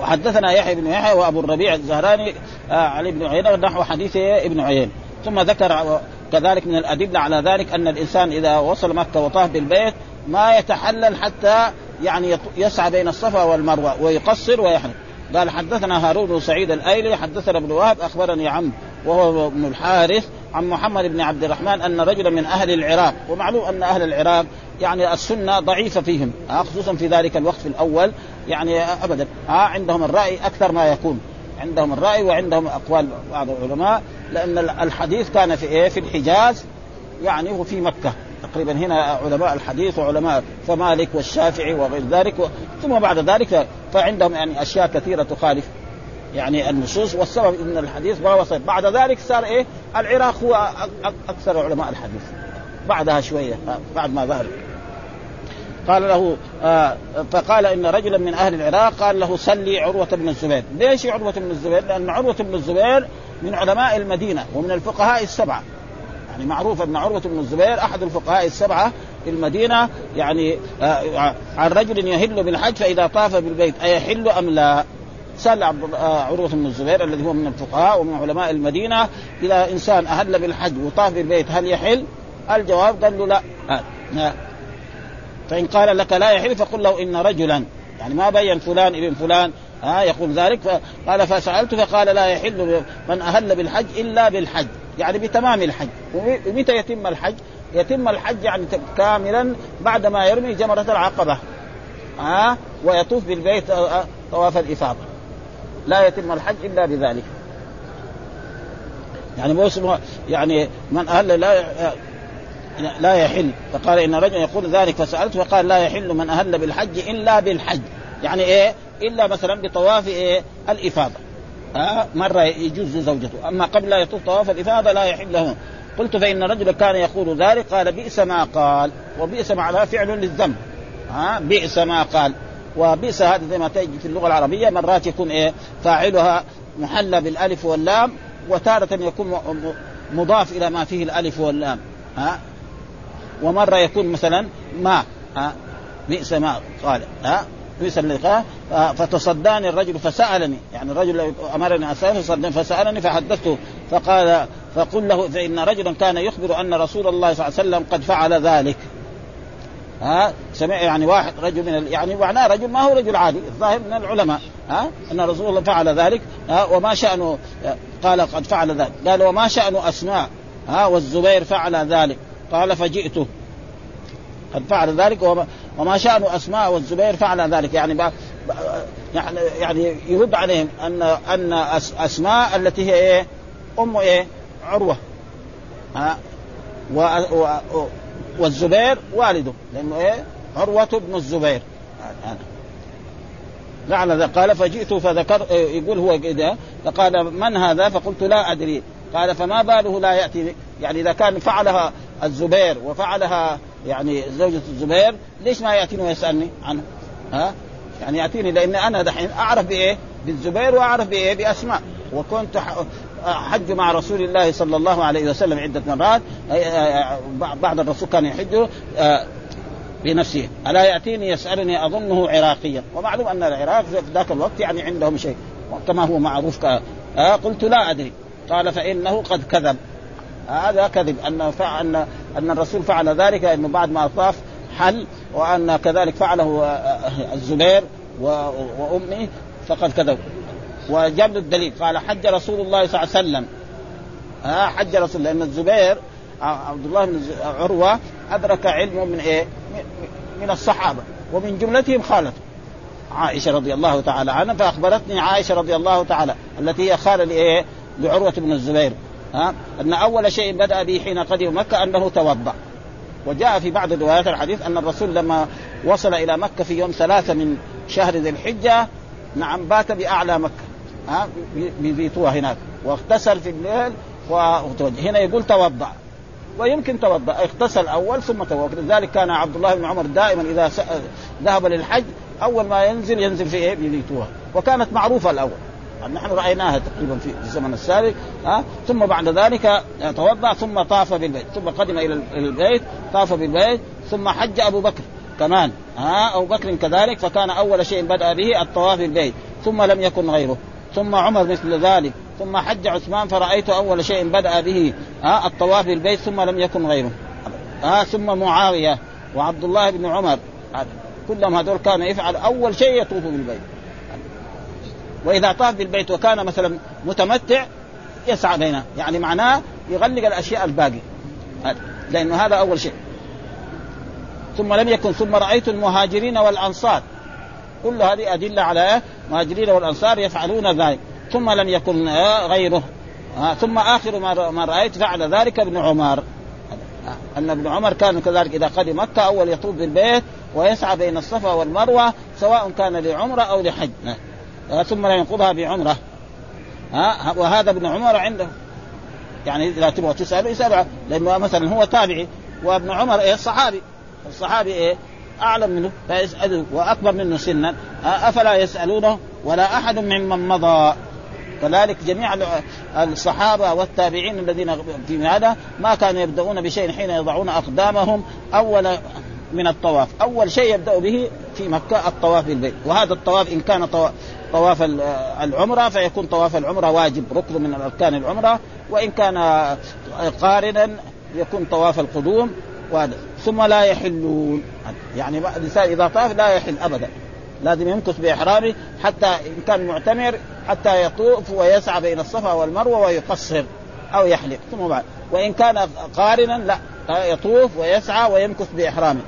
وحدثنا يحيى بن يحيى وأبو الربيع الزهراني آه علي بن عيينة نحو حديث ابن عيين. ثم ذكر كذلك من الأدلة على ذلك أن الإنسان إذا وصل مكة وطاف بالبيت ما يتحلل حتى يعني يسعى بين الصفا والمروة ويقصر ويحرم قال حدثنا هارون بن سعيد الأيلي حدثنا ابن وهب أخبرني عم وهو ابن الحارث عن محمد بن عبد الرحمن أن رجلا من أهل العراق ومعلوم أن أهل العراق يعني السنة ضعيفة فيهم خصوصا في ذلك الوقت في الأول يعني ابدا عندهم الرأي أكثر ما يكون. عندهم الرأي وعندهم أقوال بعض العلماء لأن الحديث كان في إيه؟ في الحجاز يعني وفي مكة. تقريبا هنا علماء الحديث وعلماء فمالك والشافعي وغير ذلك و... ثم بعد ذلك فعندهم يعني أشياء كثيرة تخالف يعني النصوص والسبب إن الحديث ما وصل بعد ذلك صار إيه؟ العراق هو أكثر علماء الحديث. بعدها شوية بعد ما ظهر. قال له آه فقال إن رجلا من أهل العراق قال له سلي عروة بن الزبير، ليش عروة بن الزبير؟ لأن عروة بن الزبير من علماء المدينة ومن الفقهاء السبعة. يعني معروف أن عروة بن الزبير أحد الفقهاء السبعة في المدينة يعني آه عن رجل يهل بالحج فإذا طاف بالبيت أيحل أم لا؟ سأل عبد آه عروة بن الزبير الذي هو من الفقهاء ومن علماء المدينة إذا إنسان أهل بالحج وطاف بالبيت هل يحل؟ الجواب قال له لا آه. فإن قال لك لا يحل فقل له إن رجلا يعني ما بين فلان ابن فلان ها يقول ذلك قال فسألت فقال لا يحل من أهل بالحج إلا بالحج يعني بتمام الحج. ومتى يتم الحج؟ يتم الحج يعني كاملا بعد ما يرمي جمرة العقبة ها ويطوف بالبيت طواف الإفاضة. لا يتم الحج إلا بذلك. يعني موسم يعني من أهل لا لا يحل. فقال إن رجلا يقول ذلك فسالت فقال لا يحل من أهل بالحج إلا بالحج. يعني إيه؟ إلا مثلا بطواف إيه؟ الإفاضة. ها مرة يجوز زوجته. أما قبل لا يطوف طواف الإفاضة لا يحل له. قلت فإن رجلا كان يقول ذلك قال بئس ما قال وبئس معناها فعل للذنب. ها بئس ما قال. وبئس هذا زي ما تجي في اللغة العربية مرات يكون إيه فاعلها محلى بالألف واللام وتارة يكون مضاف إلى ما فيه الألف واللام. ها ومرة يكون مثلا ما ها بئس ما قال. ها قال فتصداني الرجل فسألني. يعني الرجل أمرني اسال فسألني فحدثته. فقال فقل له فإن رجلا كان يخبر أن رسول الله صلى الله عليه وسلم قد فعل ذلك. ها؟ سمع يعني واحد رجل من يعني معناه رجل ما هو رجل عادي الظاهر من العلماء. ها؟ أن رسول الله فعل ذلك. ها؟ وما شانه قال قد فعل ذلك. قال وما شأن أسماء. ها؟ والزبير فعل ذلك. قال فجئته. قد فعل ذلك وما, شأن أسماء والزبير فعل ذلك. يعني يعني يعني يرد عليهم أن أن أسماء التي هي إيه؟ أم إيه؟ عروة. ها؟ و و والزبير والده. لأنه إيه؟ عروة بن الزبير. لعل قال فجئت فذكر يقول هو كذا فقال من هذا؟ فقلت لا أدري. قال فما باله لا يأتي. يعني إذا كان فعلها الزبير وفعلها يعني زوجة الزبير ليش ما يأتيني ويسألني عنه؟ ها؟ يعني يأتيني لأن أنا دحين أعرف بإيه؟ بالزبير وأعرف بإيه؟ بأسماء. وكنت حج مع رسول الله صلى الله عليه وسلم عدة مرات. بعد الرسول كان يحج بنفسه. ألا يأتيني يسألني أظنه عراقيا؟ ومعلوم أن العراق في ذاك الوقت يعني عندهم شيء كما هو معروف قلت لا أدري. قال فإنه قد كذب. هذا كذب. أن ان أن الرسول فعل ذلك انه بعد ما طاف حل وأن كذلك فعله الزبير وأمه فقد كذب. وجاب الدليل. قال حج رسول الله صلى الله عليه وسلم. ها حج رسول لأن الزبير عبد الله بن عروة أدرك علمه من إيه؟ من الصحابة. ومن جملتهم خالته عائشة رضي الله تعالى عنها فأخبرتني عائشة رضي الله تعالى التي هي خالة لإيه؟ لعروة بن الزبير. ها أن أول شيء بدأ به حين قدم مكة أنه توضأ. وجاء في بعض روايات الحديث أن الرسول لما وصل إلى مكة في يوم ثلاثة من شهر ذي الحجة نعم بات بأعلى مكة ها بذيتوها هناك. واغتسل في الليل وتوجه. هنا يقول توضأ. ويمكن توضأ. اغتسل أول ثم توضأ. لذلك كان عبد الله بن عمر دائما إذا ذهب للحج أول ما ينزل ينزل في إيه؟ بذيتوها وكانت معروفة الأول. نحن رأيناها تقريبا في الزمن السابق ها؟ ثم بعد ذلك توضأ ثم طاف بالبيت ثم قدم إلى البيت طاف بالبيت ثم حج أبو بكر كمان ها؟ أبو بكر كذلك فكان أول شيء بدأ به الطواف بالبيت ثم لم يكن غيره ثم عمر مثل ذلك ثم حج عثمان فرأيت أول شيء بدأ به ها؟ الطواف بالبيت ثم لم يكن غيره ها؟ ثم معاوية وعبد الله بن عمر كلهم هذول كانوا يفعل أول شيء يطوف بالبيت. وإذا طاف بالبيت وكان مثلا متمتع يسعى بينها يعني معناه يغلق الأشياء الباقي. لأنه هذا أول شيء. ثم لم يكن ثم رأيت المهاجرين والأنصار. كل هذه أدلة على المهاجرين والأنصار يفعلون ذلك. ثم لم يكن غيره. ثم آخر ما رأيت فعل ذلك ابن عمر. أن ابن عمر كان كذلك إذا قدم مكة أول يطوف بالبيت ويسعى بين الصفا والمروة سواء كان لعمرة أو لحج. ثم لا ينقضها بعمره ها وهذا ابن عمر عنده. يعني إذا تبغى تسأله يسال لأنه مثلا هو تابعي وابن عمر إيه؟ صحابي. الصحابي إيه؟ أعلم منه فيسالوا وأكبر منه سنا. أفلا يسألونه؟ ولا أحد ممن مضى. كذلك جميع الصحابة والتابعين الذين في هذا ما كانوا يبدأون بشيء حين يضعون أقدامهم. أول من الطواف، أول شيء يبدأ به في مكة الطواف بالبيت، وهذا الطواف إن كان طواف العمرة فيكون طواف العمرة واجب ركن من اركان العمرة، وإن كان قارنا يكون طواف القدوم وهذا ثم لا يحلون. يعني الإنسان إذا طاف لا يحل ابدا. لازم يمكث بإحرامه حتى إن كان معتمر حتى يطوف ويسعى بين الصفا والمروة ويقصر أو يحلق. ثم بعد. وإن كان قارنا لا يطوف ويسعى ويمكث بإحرامه.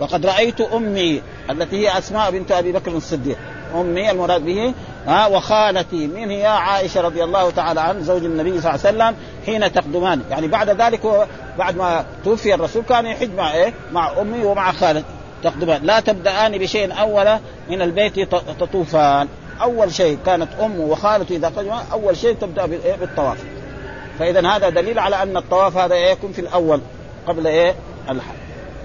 وقد رأيت أمي التي هي أسماء بنت أبي بكر الصديق. أمي المراد به ها وخالتي. من هي؟ عائشة رضي الله تعالى عنها زوج النبي صلى الله عليه وسلم حين تقدمان. يعني بعد ذلك هو بعد ما توفي الرسول كان يحج مع إيه؟ مع أمي ومع خالتي. تقدمان. لا تبدأان بشيء أول من البيت تطوفان. أول شيء كانت أمه وخالته إذا قدم أول شيء تبدأ بالطواف. فإذا هذا دليل على أن الطواف هذا يكون في الأول قبل إيه؟ الحج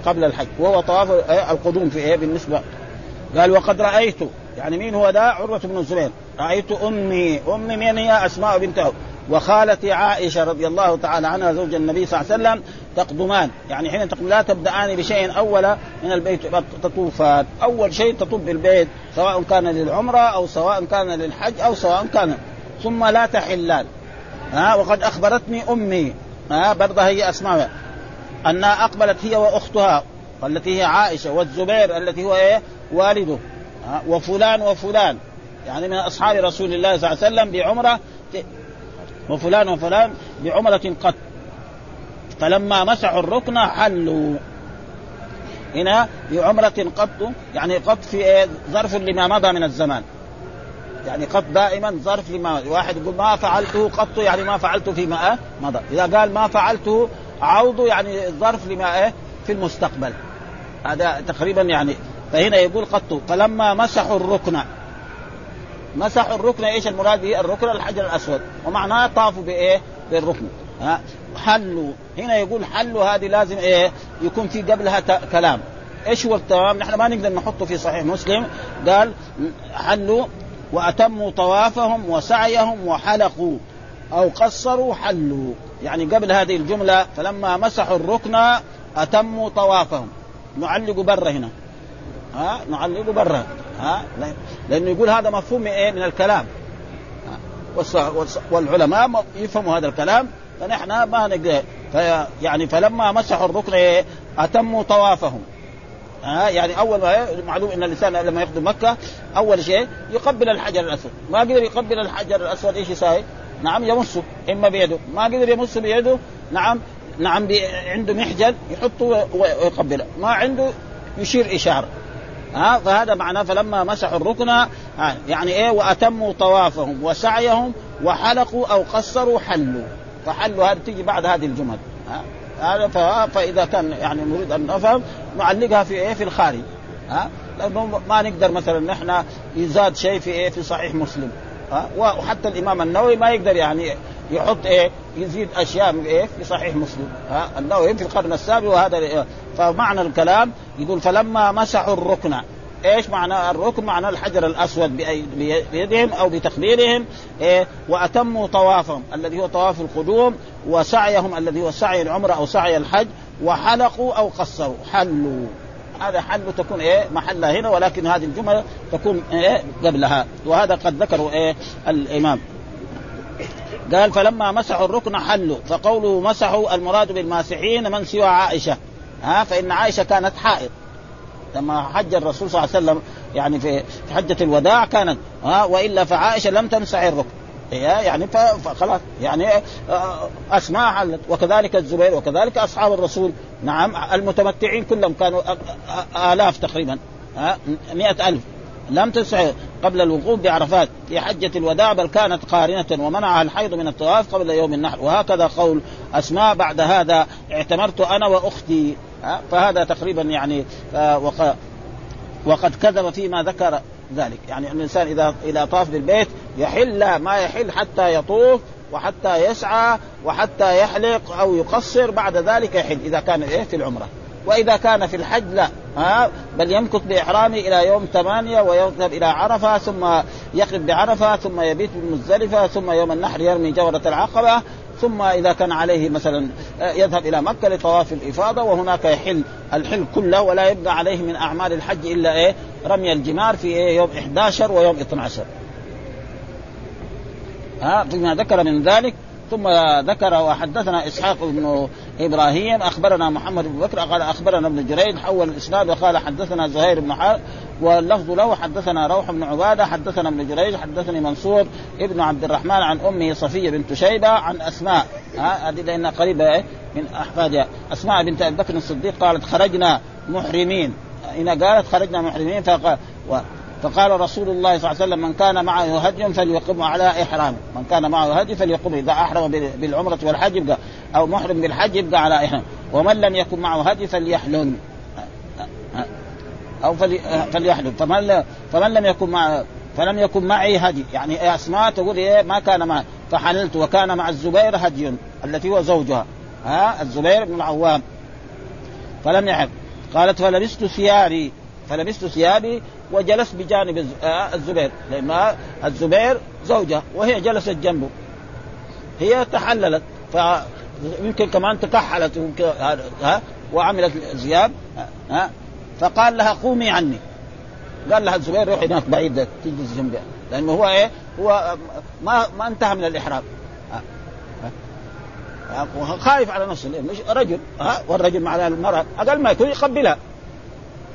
قبل الحج. وهو طواف إيه؟ القدوم في إيه؟ بالنسبة. قال وقد رأيت يعني مين هو ده عروة بن الزبير رأيت أمي أمي من هي؟ أسماء بنت وخالتي عائشة رضي الله تعالى عنها زوج النبي صلى الله عليه وسلم تقدمان. يعني حين تقدم لا تبدأان بشيء أول من البيت تطوفان. أول شيء تطوف بالبيت سواء كان للعمرة أو سواء كان للحج أو سواء كان. ثم لا تحلان. ها وقد أخبرتني أمي. ها برضه هي أسماء. أنها أقبلت هي وأختها التي هي عائشة والزبير التي هو إيه؟ والده. وفلان وفلان. يعني من أصحاب رسول الله صلى الله عليه وسلم بعمرة وفلان وفلان بعمرة قط. فلما مسحوا الركن حلوا. هنا بعمرة قط يعني قط في إيه؟ ظرف لما مضى من الزمان. يعني قط دائما ظرف لما واحد يقول ما فعلته قط يعني ما فعلته فيما مضى. إذا قال ما فعلته عوض يعني ظرف لما إيه في المستقبل. هذا تقريبا يعني فهنا يقول قط فلما مسحوا الركن مسحوا الركن إيش المراد به؟ الركن الحجر الأسود. ومعناه طافوا بإيه؟ بالركن. ها؟ حلوا. هنا يقول حلوا هذه لازم إيه؟ يكون في قبلها كلام. إيش هو التمام؟ نحن ما نقدر نحطه في صحيح مسلم. قال حلوا وأتموا طوافهم وسعيهم وحلقوا. أو قصروا حلوا. يعني قبل هذه الجملة فلما مسحوا الركن أتموا طوافهم. نعلق برا هنا. ها نعلق برا ها لأنه يقول هذا مفهوم من إيه؟ من الكلام. والعلماء يفهموا هذا الكلام فنحن ما نقدر. يعني فلما مسحوا الركن إيه؟ أتموا طوافهم. ها يعني أول ما معلوم إن الإنسان لما يقدم مكة أول شيء يقبل الحجر الأسود. ما قدر يقبل الحجر الأسود إيش يساوي؟ نعم يمسه إما بيده. ما قدر يمسه بيده نعم نعم عنده محجل يحطه ويقبله. ما عنده يشير إشارة. ها؟ فهذا معناه فلما مسحوا الركن يعني إيه؟ وأتموا طوافهم وسعيهم وحلقوا أو قصروا حلوا. فحلوا هذه تيجي بعد هذه الجمل هذا فإذا كان يعني نريد أن نفهم نعلقها في إيه؟ في الخارج ها؟ لأنه ما نقدر مثلا نحن يزاد شيء في إيه؟ في صحيح مسلم ها؟ وحتى الإمام النووي ما يقدر يعني يحط إيه؟ يزيد أشياء من إيه؟ في صحيح مسلم. ها؟ النووي في القرن السابع وهذا إيه؟ فمعنى الكلام يقول فلما مسحوا الركن إيش معنى الركن؟ معنى الحجر الأسود بيدهم أو بتقديرهم إيه؟ وأتموا طوافهم الذي هو طواف القدوم وسعيهم الذي هو سعي العمرة أو سعي الحج وحلقوا أو قصروا. حلوا. هذا حل تكون إيه؟ محلها هنا ولكن هذه الجملة تكون إيه؟ قبلها. وهذا قد ذكروا إيه؟ الإمام. قال فلما مسحوا الركن حلوا فقوله مسحوا المراد بالماسحين من سوى عائشة. ها فإن عائشة كانت حائض. لما حج الرسول صلى الله عليه وسلم يعني في حجة الوداع كانت ها وإلا فعائشة لم تمسح الركن. يعني فخلاص يعني آه، أسماء حلت. وكذلك الزبير وكذلك أصحاب الرسول. نعم المتمتعين كلهم كانوا آلاف تقريبا مئة ألف. لم تسع قبل الوقوف بعرفات. في حجة الوداع بل كانت قارنة ومنعها الحيض من الطواف قبل يوم النحر. وهكذا قول أسماء بعد هذا اعتمرت أنا وأختي. فهذا تقريبا يعني وقد كذب فيما ذكر ذلك. يعني الإنسان إذا إذا طاف بالبيت يحل ما يحل حتى يطوف وحتى يسعى وحتى يحلق أو يقصر بعد ذلك يحل إذا كان إيه؟ في العمرة. وإذا كان في الحج لا. ها بل يمكث بإحرامه إلى يوم ثمانية ويذهب إلى عرفة ثم يقف بعرفة ثم يبيت بمزدلفه ثم يوم النحر يرمي جورة العقبة ثم إذا كان عليه مثلا آه، يذهب إلى مكة لطواف الإفاضة وهناك يحل الحل كله ولا يبقى عليه من أعمال الحج إلا إيه؟ رمي الجمار في إيه؟ يوم 11 ويوم 12 ها فيما ذكر من ذلك ثم ذكر وحدثنا إسحاق بن إبراهيم أخبرنا محمد بن بكر قال أخبرنا ابن جريج حول الإسناد وقال حدثنا زهير بن حرب واللفظ له حدثنا روح بن عبادة حدثنا ابن جريج حدثني منصور ابن عبد الرحمن عن أمه صفية بنت شيبة عن أسماء هذه لأنها قريبة إيه؟ من أحفادها أسماء بنت أبي بكر الصديق قالت خرجنا محرمين هنا قالت خرجنا محرمين فقال فقال رسول الله صلى الله عليه وسلم من كان معه هدي فليقم على إحرامه، من كان معه هدي فليقم إذا أحرم بالعمرة والحج يبقى أو محرم بالحج يبقى على احرام، ومن لم يكن معه هدي فليحلل. أو فليحلل. فمن فمن لم يكن مع فلم يكن معي هدي. يعني أسماء تقول إيه ما كان معي. فحللت وكان مع الزبير هدي التي هو زوجها. ها؟ الزبير بن العوام. فلم يحل. قالت فلبست ثيابي. فلبست ثيابي وجلست بجانب آه، الزبير. لأن الزبير زوجة وهي جلست جنبه. هي تحللت فيمكن كمان تكحلت ها وعملت زياب ها فقال لها قومي عني. قال لها الزبير روحي هناك بعيد تجلس جنبي. لأنه هو إيه؟ هو ما ما انتهى من الإحرام. خايف على نفسه مش رجل ها. والرجل مع المرأة أقل ما يكون يقبلها.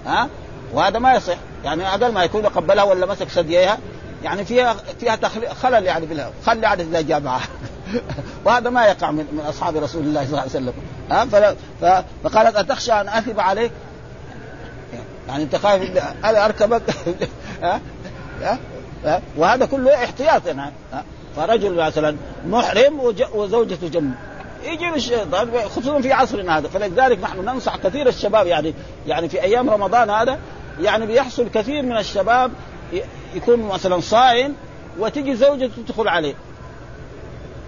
ها وهذا ما يصح. يعني أقل ما يكون قبلها ولا مسك ثدييها يعني فيها فيها خلل يعني بالله خلي عدد اذا جاء معها وهذا ما يقع من, من أصحاب رسول الله صلى الله عليه وسلم. ها فقالت أتخشى أن أثب عليك؟ يعني أنت خايف أنا أركبك؟ ها؟ ها؟ وهذا كله احتياط يعني. فرجل مثلا محرم وزوجته جنب يجي الشيطان خصوصا في عصرنا هذا. فلذلك نحن ننصح كثير الشباب يعني يعني في أيام رمضان هذا يعني بيحصل كثير من الشباب يكون مثلا صائم وتجي زوجته تدخل عليه.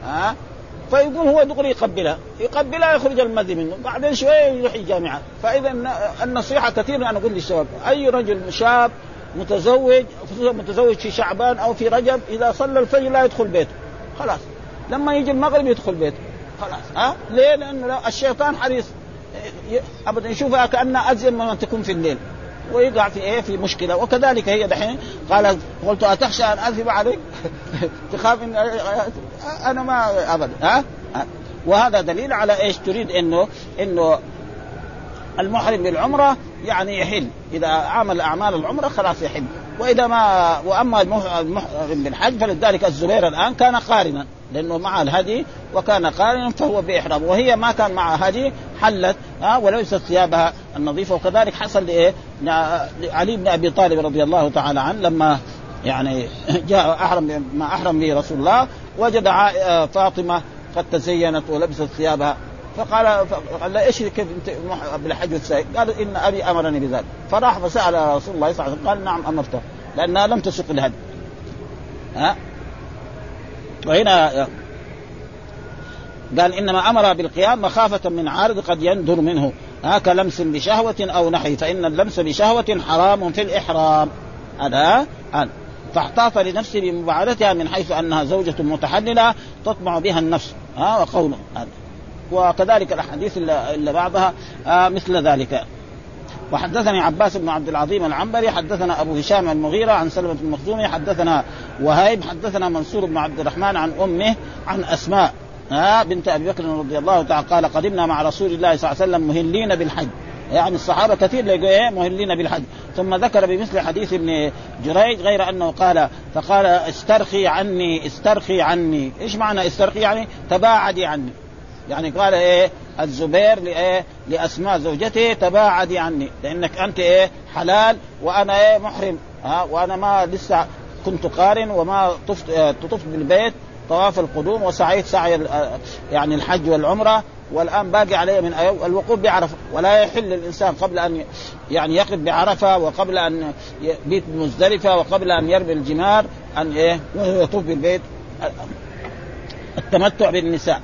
ها؟ فيقوم هو دغري يقبلها. يقبلها يخرج المذي منه. بعدين شوية يروح الجامعة. فإذا النصيحة كثير أنا أقول للشباب أي رجل شاب متزوج خصوصا متزوج في شعبان أو في رجب إذا صلى الفجر لا يدخل بيته. خلاص. لما يجي المغرب يدخل بيته. خلاص. ها؟ ليه؟ لأنه الشيطان حريص ابدا يشوفها كأنها ازين مما تكون في الليل. ويقع في إيه؟ في مشكلة. وكذلك هي دحين قال قلت أتخشى أن أذهب عليك؟ تخاف ان أنا ما ابدا. ها؟ وهذا دليل على إيش؟ تريد انه إنه المحرم بالعمرة يعني يحل. إذا عمل أعمال العمرة خلاص يحل. وإذا ما وأما المحرم بالحج فلذلك الزبير الآن كان قارنا. لأنه مع الهدي وكان قارنا فهو بإحرام. وهي ما كان معها هدي حلت ها وليست ثيابها النظيفة. وكذلك حصل لإيه؟ علي بن أبي طالب رضي الله تعالى عنه لما يعني جاء أحرم ما أحرم به رسول الله وجد فاطمة قد تزينت ولبست ثيابها. فقال فقال إيش كيف أنت بالحج والسعي؟ قال إن أبي أمرني بذلك. فراح فسأل رسول الله صلى الله عليه وسلم قال نعم أمرته لأنها لم تسق الهدي. ها وهنا قال إنما أمر بالقيام مخافة من عارض قد يندر منه. ها كلمس بشهوة أو نحي فإن اللمس بشهوة حرام في الإحرام. هذا فاحتاط لنفسه بمباعدتها من حيث أنها زوجة متحللة تطمع بها النفس. ها وقوله هذا. وكذلك الأحاديث اللي بعضها. آه مثل ذلك. وحدثني عباس بن عبد العظيم العنبري حدثنا أبو هشام المغيرة عن سلمة المخزومي حدثنا وهيب حدثنا منصور بن عبد الرحمن عن أمه عن أسماء ها بنت أبي بكر رضي الله تعالى قال قدمنا مع رسول الله صلى الله عليه وسلم مهلين بالحج. يعني الصحابة كثير إيه مهلين بالحج. ثم ذكر بمثل حديث ابن جريج غير أنه قال فقال استرخي عني استرخي عني. إيش معنى استرخي يعني؟ تباعدي عني. يعني قال إيه؟ الزبير لإيه؟ لأسماء زوجته تباعدي عني. لأنك أنت إيه؟ حلال وأنا إيه؟ محرم. ها؟ وأنا ما لسه كنت قارن وما طفت آه طفت بالبيت. طواف القدوم وسعيت سعي يعني الحج والعمرة. والآن باقي عليه من الوقوف بعرفة. ولا يحل للانسان قبل أن يعني يقف بعرفة وقبل أن يبيت بمزدلفه وقبل أن يرمي الجمار أن إيه؟ يطوف بالبيت. التمتع بالنساء.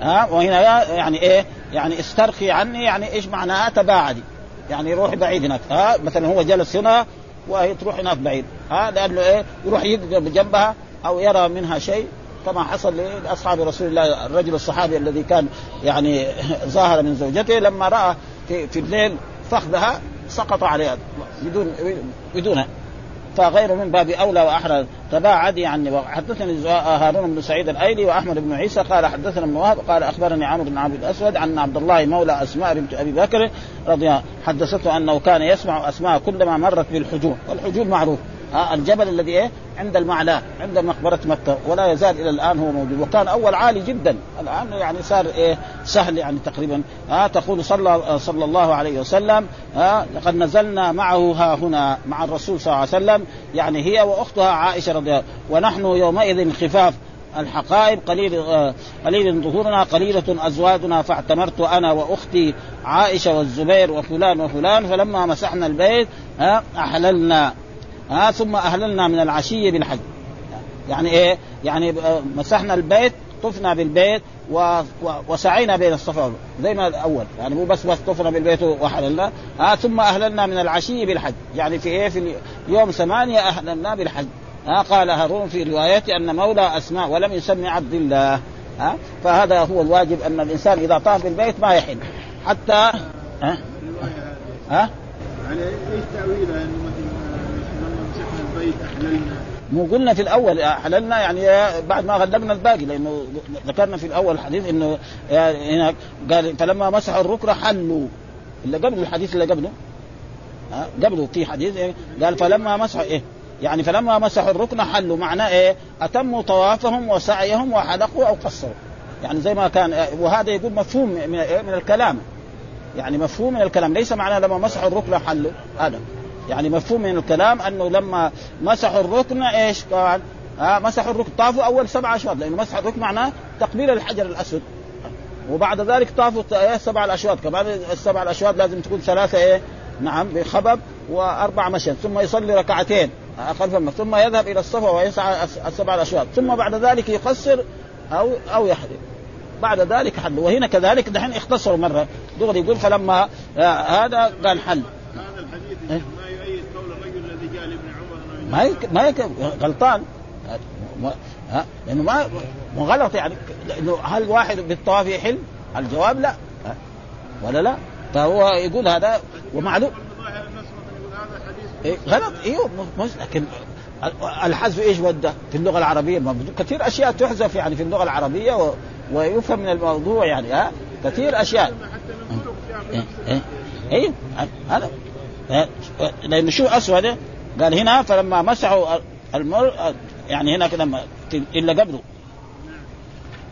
ها؟ وهنا يعني إيه؟ يعني استرخي عني يعني إيش معناها تباعدي. يعني روحي بعيد هناك ها؟ مثلا هو جلس هنا وهي تروح هناك بعيد ها؟ لأنه إيه؟ يروح يقف جنبها أو يرى منها شيء. كما حصل لأصحاب رسول الله الرجل الصحابي الذي كان يعني ظاهر من زوجته لما رأى في, الليل فخذها سقط عليها بدون بدون فغير من باب أولى وأحرى. تباعد يعني وحدثني هارون بن سعيد الأيلي وأحمد بن عيسى. قال حدثنا ابن وهب. قال أخبرني عمرو بن عبد الأسود عن عبد الله مولى أسماء بنت أبي بكر رضي الله حدثته أنه كان يسمع أسماء كلما مرت بالحجون والحجون معروف. الجبل الذي إيه؟ عند المعلاة عند مقبرة مكة ولا يزال إلى الآن هو موجود. وكان أول عالي جدا. الآن يعني صار إيه؟ سهل يعني تقريبا. ها تقول صلى صلى الله عليه وسلم ها لقد نزلنا معه ها هنا مع الرسول صلى الله عليه وسلم يعني هي وأختها عائشة رضي الله ونحن يومئذ خفاف الحقائب. قليل قليل ظهورنا قليلة أزواجنا فاعتمرت أنا وأختي عائشة والزبير وفلان وفلان فلما مسحنا البيت ها أحللنا. ها ثم أهللنا من العشيه بالحج. يعني إيه؟ يعني مسحنا البيت طفنا بالبيت و... و... وسعينا بين الصفا زي ما الأول. يعني مو بس بس طفنا بالبيت وحللنا ها ثم أهللنا من العشيه بالحج. يعني في إيه؟ في يوم ثمانية أهللنا بالحج. ها قال هارون في روايته أن مولى أسماء ولم يسمي عبد الله. ها فهذا هو الواجب أن الإنسان إذا طاف بالبيت ما يحل. حتى ها؟ ها؟ يعني إيش تاويلها انه مثلا البيت احللنا مو قلنا في الأول أحللنا يعني بعد ما غلقنا الباقي لأنه ذكرنا في الأول الحديث إنه هنا قال فلما مسحوا الركن حلوا. اللي قبل الحديث اللي قبله؟ قبله في حديث؟ قال فلما مسحوا إيه يعني فلما مسحوا الركن حلوا معناه إيه؟ أتموا طوافهم وسعيهم وحلقوا أو قصروا. يعني زي ما كان وهذا يقول مفهوم من؟ من الكلام. يعني مفهوم من الكلام. ليس معناه لما مسحوا الركن حلوا هذا. يعني مفهوم من الكلام أنه لما مسحوا الركن إيش قال؟ ها مسحوا الركن طافوا أول سبع أشواط لأنه مسح الركن معناه تقبيل الحجر الأسود. وبعد ذلك طافوا إيه سبع الأشواط كمان السبع الأشواط لازم تكون ثلاثة إيه نعم بخبب وأربع مشي ثم يصلي ركعتين خلف المسجد ثم يذهب إلى الصفا ويسعى السبع الأشواط ثم بعد ذلك يقصر أو أو يحرم بعد ذلك حل. وهنا كذلك دحين اختصروا مرة دغري يقول فلما هذا قال حل هذا الحديث ما يؤيد قول الرجل الذي قال ابن عمر ما يك... ما يك... غلطان. ها؟ لأنه ما مو غلط يعني. لأنه هل واحد بالطواف يحل؟ الجواب لا؟ ولا لا؟ فهو يقول هذا ومعلوم. إيه غلط. أيوه مش لكن الحذف إيش وده؟ في اللغة العربية. كثير أشياء تحذف يعني في اللغة العربية و... ويفهم من الموضوع يعني. ها؟ كثير أشياء. إيه هذا. لأنه شو أسود؟ قال هنا فلما مسحوا المر يعني هنا كده إلا قبله.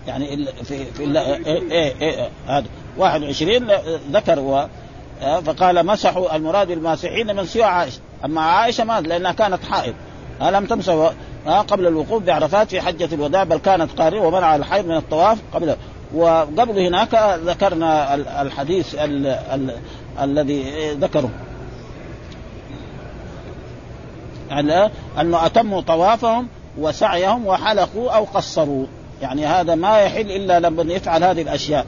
يعني إلا في في إلا إيه إيه إيه هذا. 21 ذكر و فقال مسحوا المراد بالماسحين من سوى عائشة. أما عائشة ما لأنها كانت حائض. لم تمسح قبل الوقوف بعرفات في حجة الوداع بل كانت قارئة ومنع الحيض من الطواف قبل. وقبل هناك ذكرنا الحديث ال ال الذي ذكره. يعني أنه أتموا طوافهم وسعيهم وحلقوا أو قصروا. يعني هذا ما يحل إلا لما يفعل هذه الأشياء.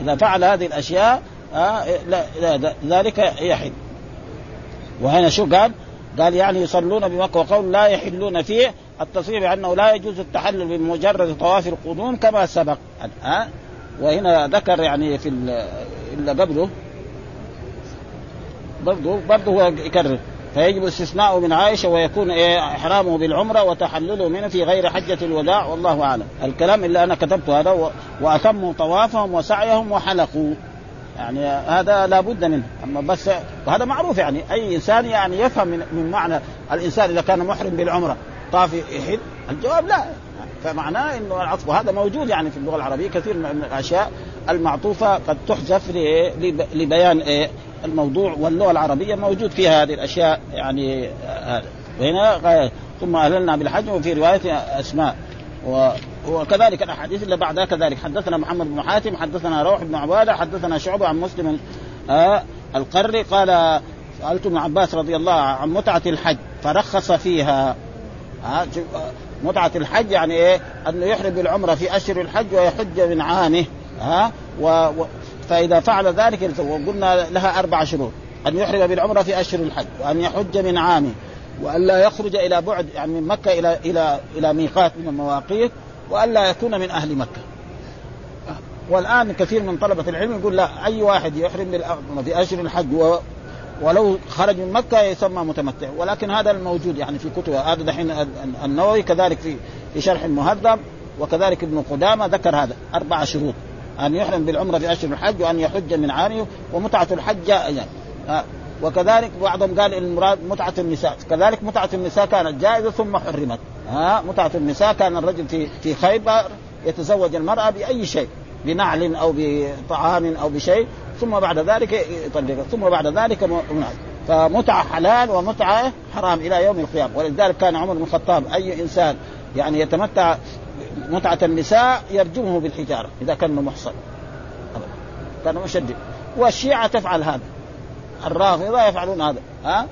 إذا فعل هذه الأشياء آه لا, لا ذلك يحل. وهنا شو قال؟ قال يعني يصلون بمكة وقول لا يحلون فيه. التصريح بانه لا يجوز التحلل بمجرد طواف القدوم كما سبق. ها وهنا ذكر يعني في اللي قبله. برضه برضه هو يكرر. فيجب استثناءه من عائشة ويكون إيه إحرامه بالعمرة وتحلله منه في غير حجة الوداع والله أعلم. الكلام اللي أنا كتبته هذا. وأتموا طوافهم وسعيهم وحلقوا. يعني هذا لابد منه. أما بس وهذا معروف يعني. أي إنسان يعني يفهم من, من معنى الإنسان إذا كان محرم بالعمرة طاف يحل؟ الجواب لا. فمعناه إنه العطف وهذا موجود يعني في اللغة العربية كثير من الأشياء المعطوفة قد تحذف لبيان إيه الموضوع واللغة العربية موجود فيها هذه الأشياء يعني هذا. وهنا ثم أهللنا بالحج وفي رواية أسماء. وكذلك الأحاديث اللي بعدها كذلك. حدثنا محمد بن حاتم حدثنا روح بن عبادة حدثنا شعبه عن مسلم آه القري قال سألت ابن عباس رضي الله عن متعة الحج فرخص فيها. آه متعة الحج يعني إيه؟ أنه يحرم بالعمرة في أشهر الحج ويحج من عامه ها و... و... فإذا فعل ذلك وقلنا لها أربع شروط. أن يحرم بالعمرة في أشهر الحج وأن يحج من عامه وأن لا يخرج إلى بعد يعني من مكة إلى إلى إلى ميقات من المواقيت وأن لا يكون من أهل مكة. والآن كثير من طلبة العلم يقول لا أي واحد يحرم بالعمرة في أشهر الحج و ولو خرج من مكة يسمى متمتع. ولكن هذا الموجود يعني في كتب هذا دحين النووي كذلك في في شرح المهذب وكذلك ابن قدامة ذكر هذا. أربع شروط. أن يحرم بالعمرة في اشهر الحج وأن يحج من عامه ومتعة الحج يعني وكذلك بعضهم قال المراد متعة النساء. كذلك متعة النساء كانت جائزة ثم حرمت. ها متعة النساء كان الرجل في في خيبر يتزوج المرأة بأي شيء بنعل أو بطعام أو بشيء ثم بعد ذلك يطلق ثم بعد ذلك فمتعة حلال ومتعة حرام إلى يوم القيامة. ولذلك كان عمر بن الخطاب أي إنسان يعني يتمتع متعة النساء يرجمه بالحجارة إذا كان محصن. كان مشدد. والشيعة تفعل هذا. الرافضة يفعلون هذا. ها؟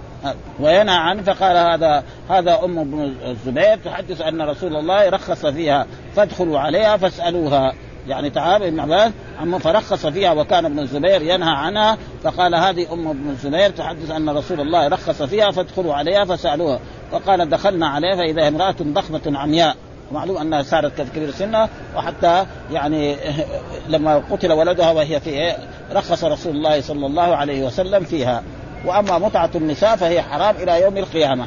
وينهى عنه فقال هذا هذا أم بن الزبير تحدث أن رسول الله رخص فيها فادخلوا عليها فاسألوها. يعني تعالى ابن عباس عم فرخص فيها وكان ابن الزبير ينهى عنها فقال هذه أم ابن الزبير تحدث أن رسول الله رخص فيها فادخلوا عليها فسألوها. فقال دخلنا عليها فإذا امرأة ضخمة عمياء. معلوم أنها صارت كبير سنة وحتى يعني لما قتل ولدها وهي في رخص رسول الله صلى الله عليه وسلم فيها. وأما متعة النساء فهي حرام إلى يوم القيامة.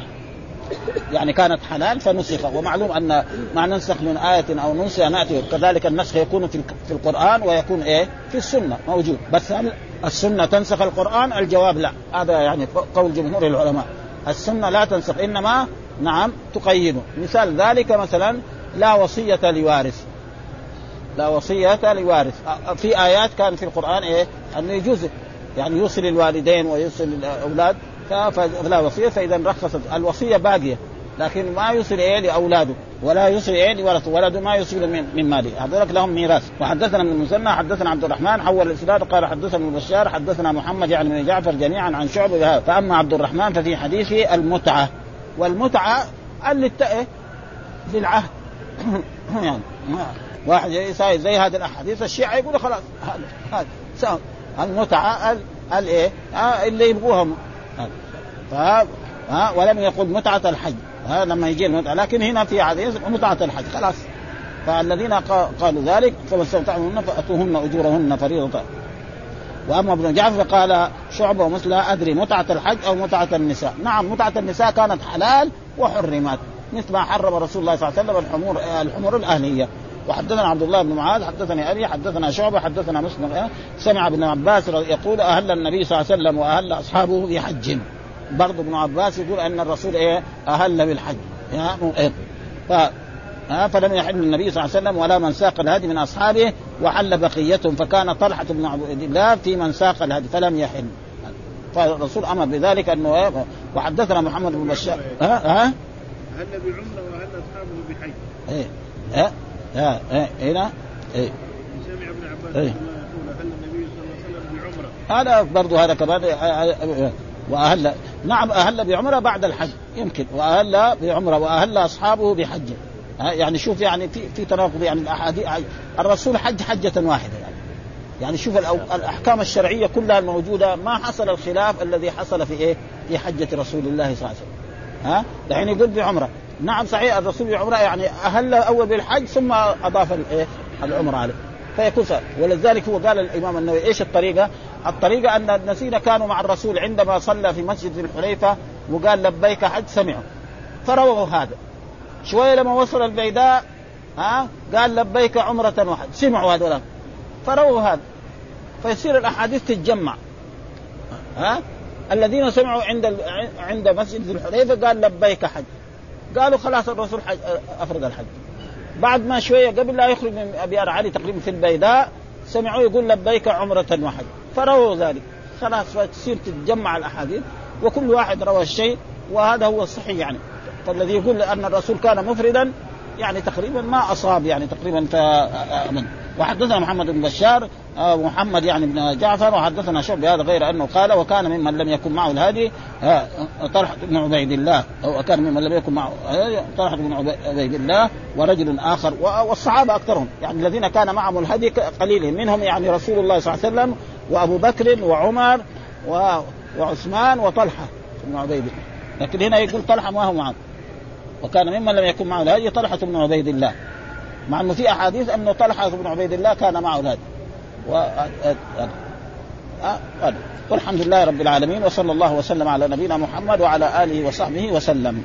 يعني كانت حلال فنسخ. ومعلوم أن ما ننسخ من آية أو ننسى نأتي. كذلك النسخ يكون في في القرآن ويكون إيه؟ في السنة. موجود. بس هل السنة تنسخ القرآن؟ الجواب لا. هذا يعني قول جمهور العلماء. السنة لا تنسخ. إنما نعم تقيده. مثال ذلك مثلا لا وصية لوارث. لا وصية لوارث. في آيات كان في القرآن إيه؟ أنه يجوز يعني يوصي الوالدين ويوصي الأولاد. فلا وصية فإذا رخصت. الوصية باقية لكن ما يوصل إيه؟ لأولاده. ولا يوصل إيه؟ لورثه ولده ما يوصل من, من ماله. هذولك لهم ميراث. وحدثنا من المثنى حدثنا عبد الرحمن حول الإسناد قال حدثنا ابن بشار حدثنا محمد يعني بن جعفر جميعا عن شعبة. بهذا فأما عبد الرحمن ففي حديثه المتعة. والمتعة اللي إيه؟ بالعهد يعني واحد زي, زي هذه الأحاديث الشيعة يقولوا خلاص هذا هذا المتعة الايه آه، اللي يبغوها. ها ولم يقل متعة الحج. ها لما يجي المتعة. لكن هنا في حديث متعة الحج خلاص. فالذين قالوا ذلك فما استمتعتم فأتوهن أجورهن فريضة. وأما ابن جعفر قال شعبة ومثل لا أدري متعة الحج أو متعة النساء، نعم متعة النساء كانت حلال وحرمت مثل ما حرم رسول الله صلى الله عليه وسلم الحمور الحمور الأهلية. وحدثنا عبد الله بن معاذ حدثني ابي حدثنا شعبة حدثنا مسلم سمع ابن عباس يقول أهل النبي صلى الله عليه وسلم وأهل أصحابه بحج. برضه ابن عباس يقول أن الرسول إيه؟ أهل بالحج. إيه؟ ف فلم يحل النبي صلى الله عليه وسلم ولا من ساق الهدي من أصحابه وحل بقيتهم فكان طلحة بن عبد الله في من ساق الهدي فلم يحل. فالرسول أمر بذلك أنه إيه؟ وحدثنا محمد بن بشار. ها ها؟ أهل بعمرة واهل أصحابه بحج إيه ها ها ها هنا إيه. سمع ابن عباس إيه؟ يقول أهل النبي صلى الله عليه وسلم بعمرة؟ هذا برضه هذا كمان وأهل نعم أهل بعمرة بعد الحج يمكن. وأهل بعمرة وأهل أصحابه بحج. يعني شوف يعني في في تناقض يعني الأحاديث الرسول حج حجة واحدة يعني. يعني شوف الأحكام الشرعية كلها الموجودة ما حصل الخلاف الذي حصل في إيه؟ في حجة رسول الله صلى الله عليه وسلم. ها؟ الحين يقول بعمره نعم صحيح الرسول بعمره يعني أهل أول بالحج ثم أضاف الايه؟ العمرة عليه. فيكون ولذلك هو قال الإمام النووي إيش الطريقة؟ الطريقة أن الذين كانوا مع الرسول عندما صلى في مسجد الحليفة وقال لبيك حج سمعوا فرووا هذا. شوية لما وصل البيداء ها قال لبيك عمرة وحج سمعوا هذول. فرووا هذا. فيصير الأحاديث تتجمع. ها؟ الذين سمعوا عند عند مسجد الحليفة قال لبيك حج. قالوا خلاص الرسول حج أفرض الحج. بعد ما شوية قبل لا يخرج من ابيار علي تقريبا في البيداء سمعوا يقول لبيك عمرة وحج فرووا ذلك. خلاص فتصير تتجمع الأحاديث. وكل واحد روى الشيء وهذا هو الصحيح يعني. فالذي يقول أن الرسول كان مفردا يعني تقريبا ما أصاب يعني تقريبا فامن وحدثنا محمد بن بشار آه، محمد يعني بن جعفر وحدثنا شعب بهذا غير أنه قال وكان ممن لم يكن معه الهادي آه، طلحه بن عبيد الله وكان ممن لم يكن معه طلحه بن عبيد الله ورجل آخر والصحابة أكثرهم يعني الذين كان معهم الهدي قليل منهم يعني رسول الله صلى الله عليه وسلم وأبو بكر وعمر وعثمان وطلحة بن عبيد لكن هنا يقول طلحة ما هو معه. وكان ممن لم يكن معه الهدي طلحة بن عبيد الله. مع إنه في أحاديث انه طلحة بن عبيد الله كان معه الهدي. و... والحمد لله رب العالمين وصلى الله وسلم على نبينا محمد وعلى آله وصحبه وسلم.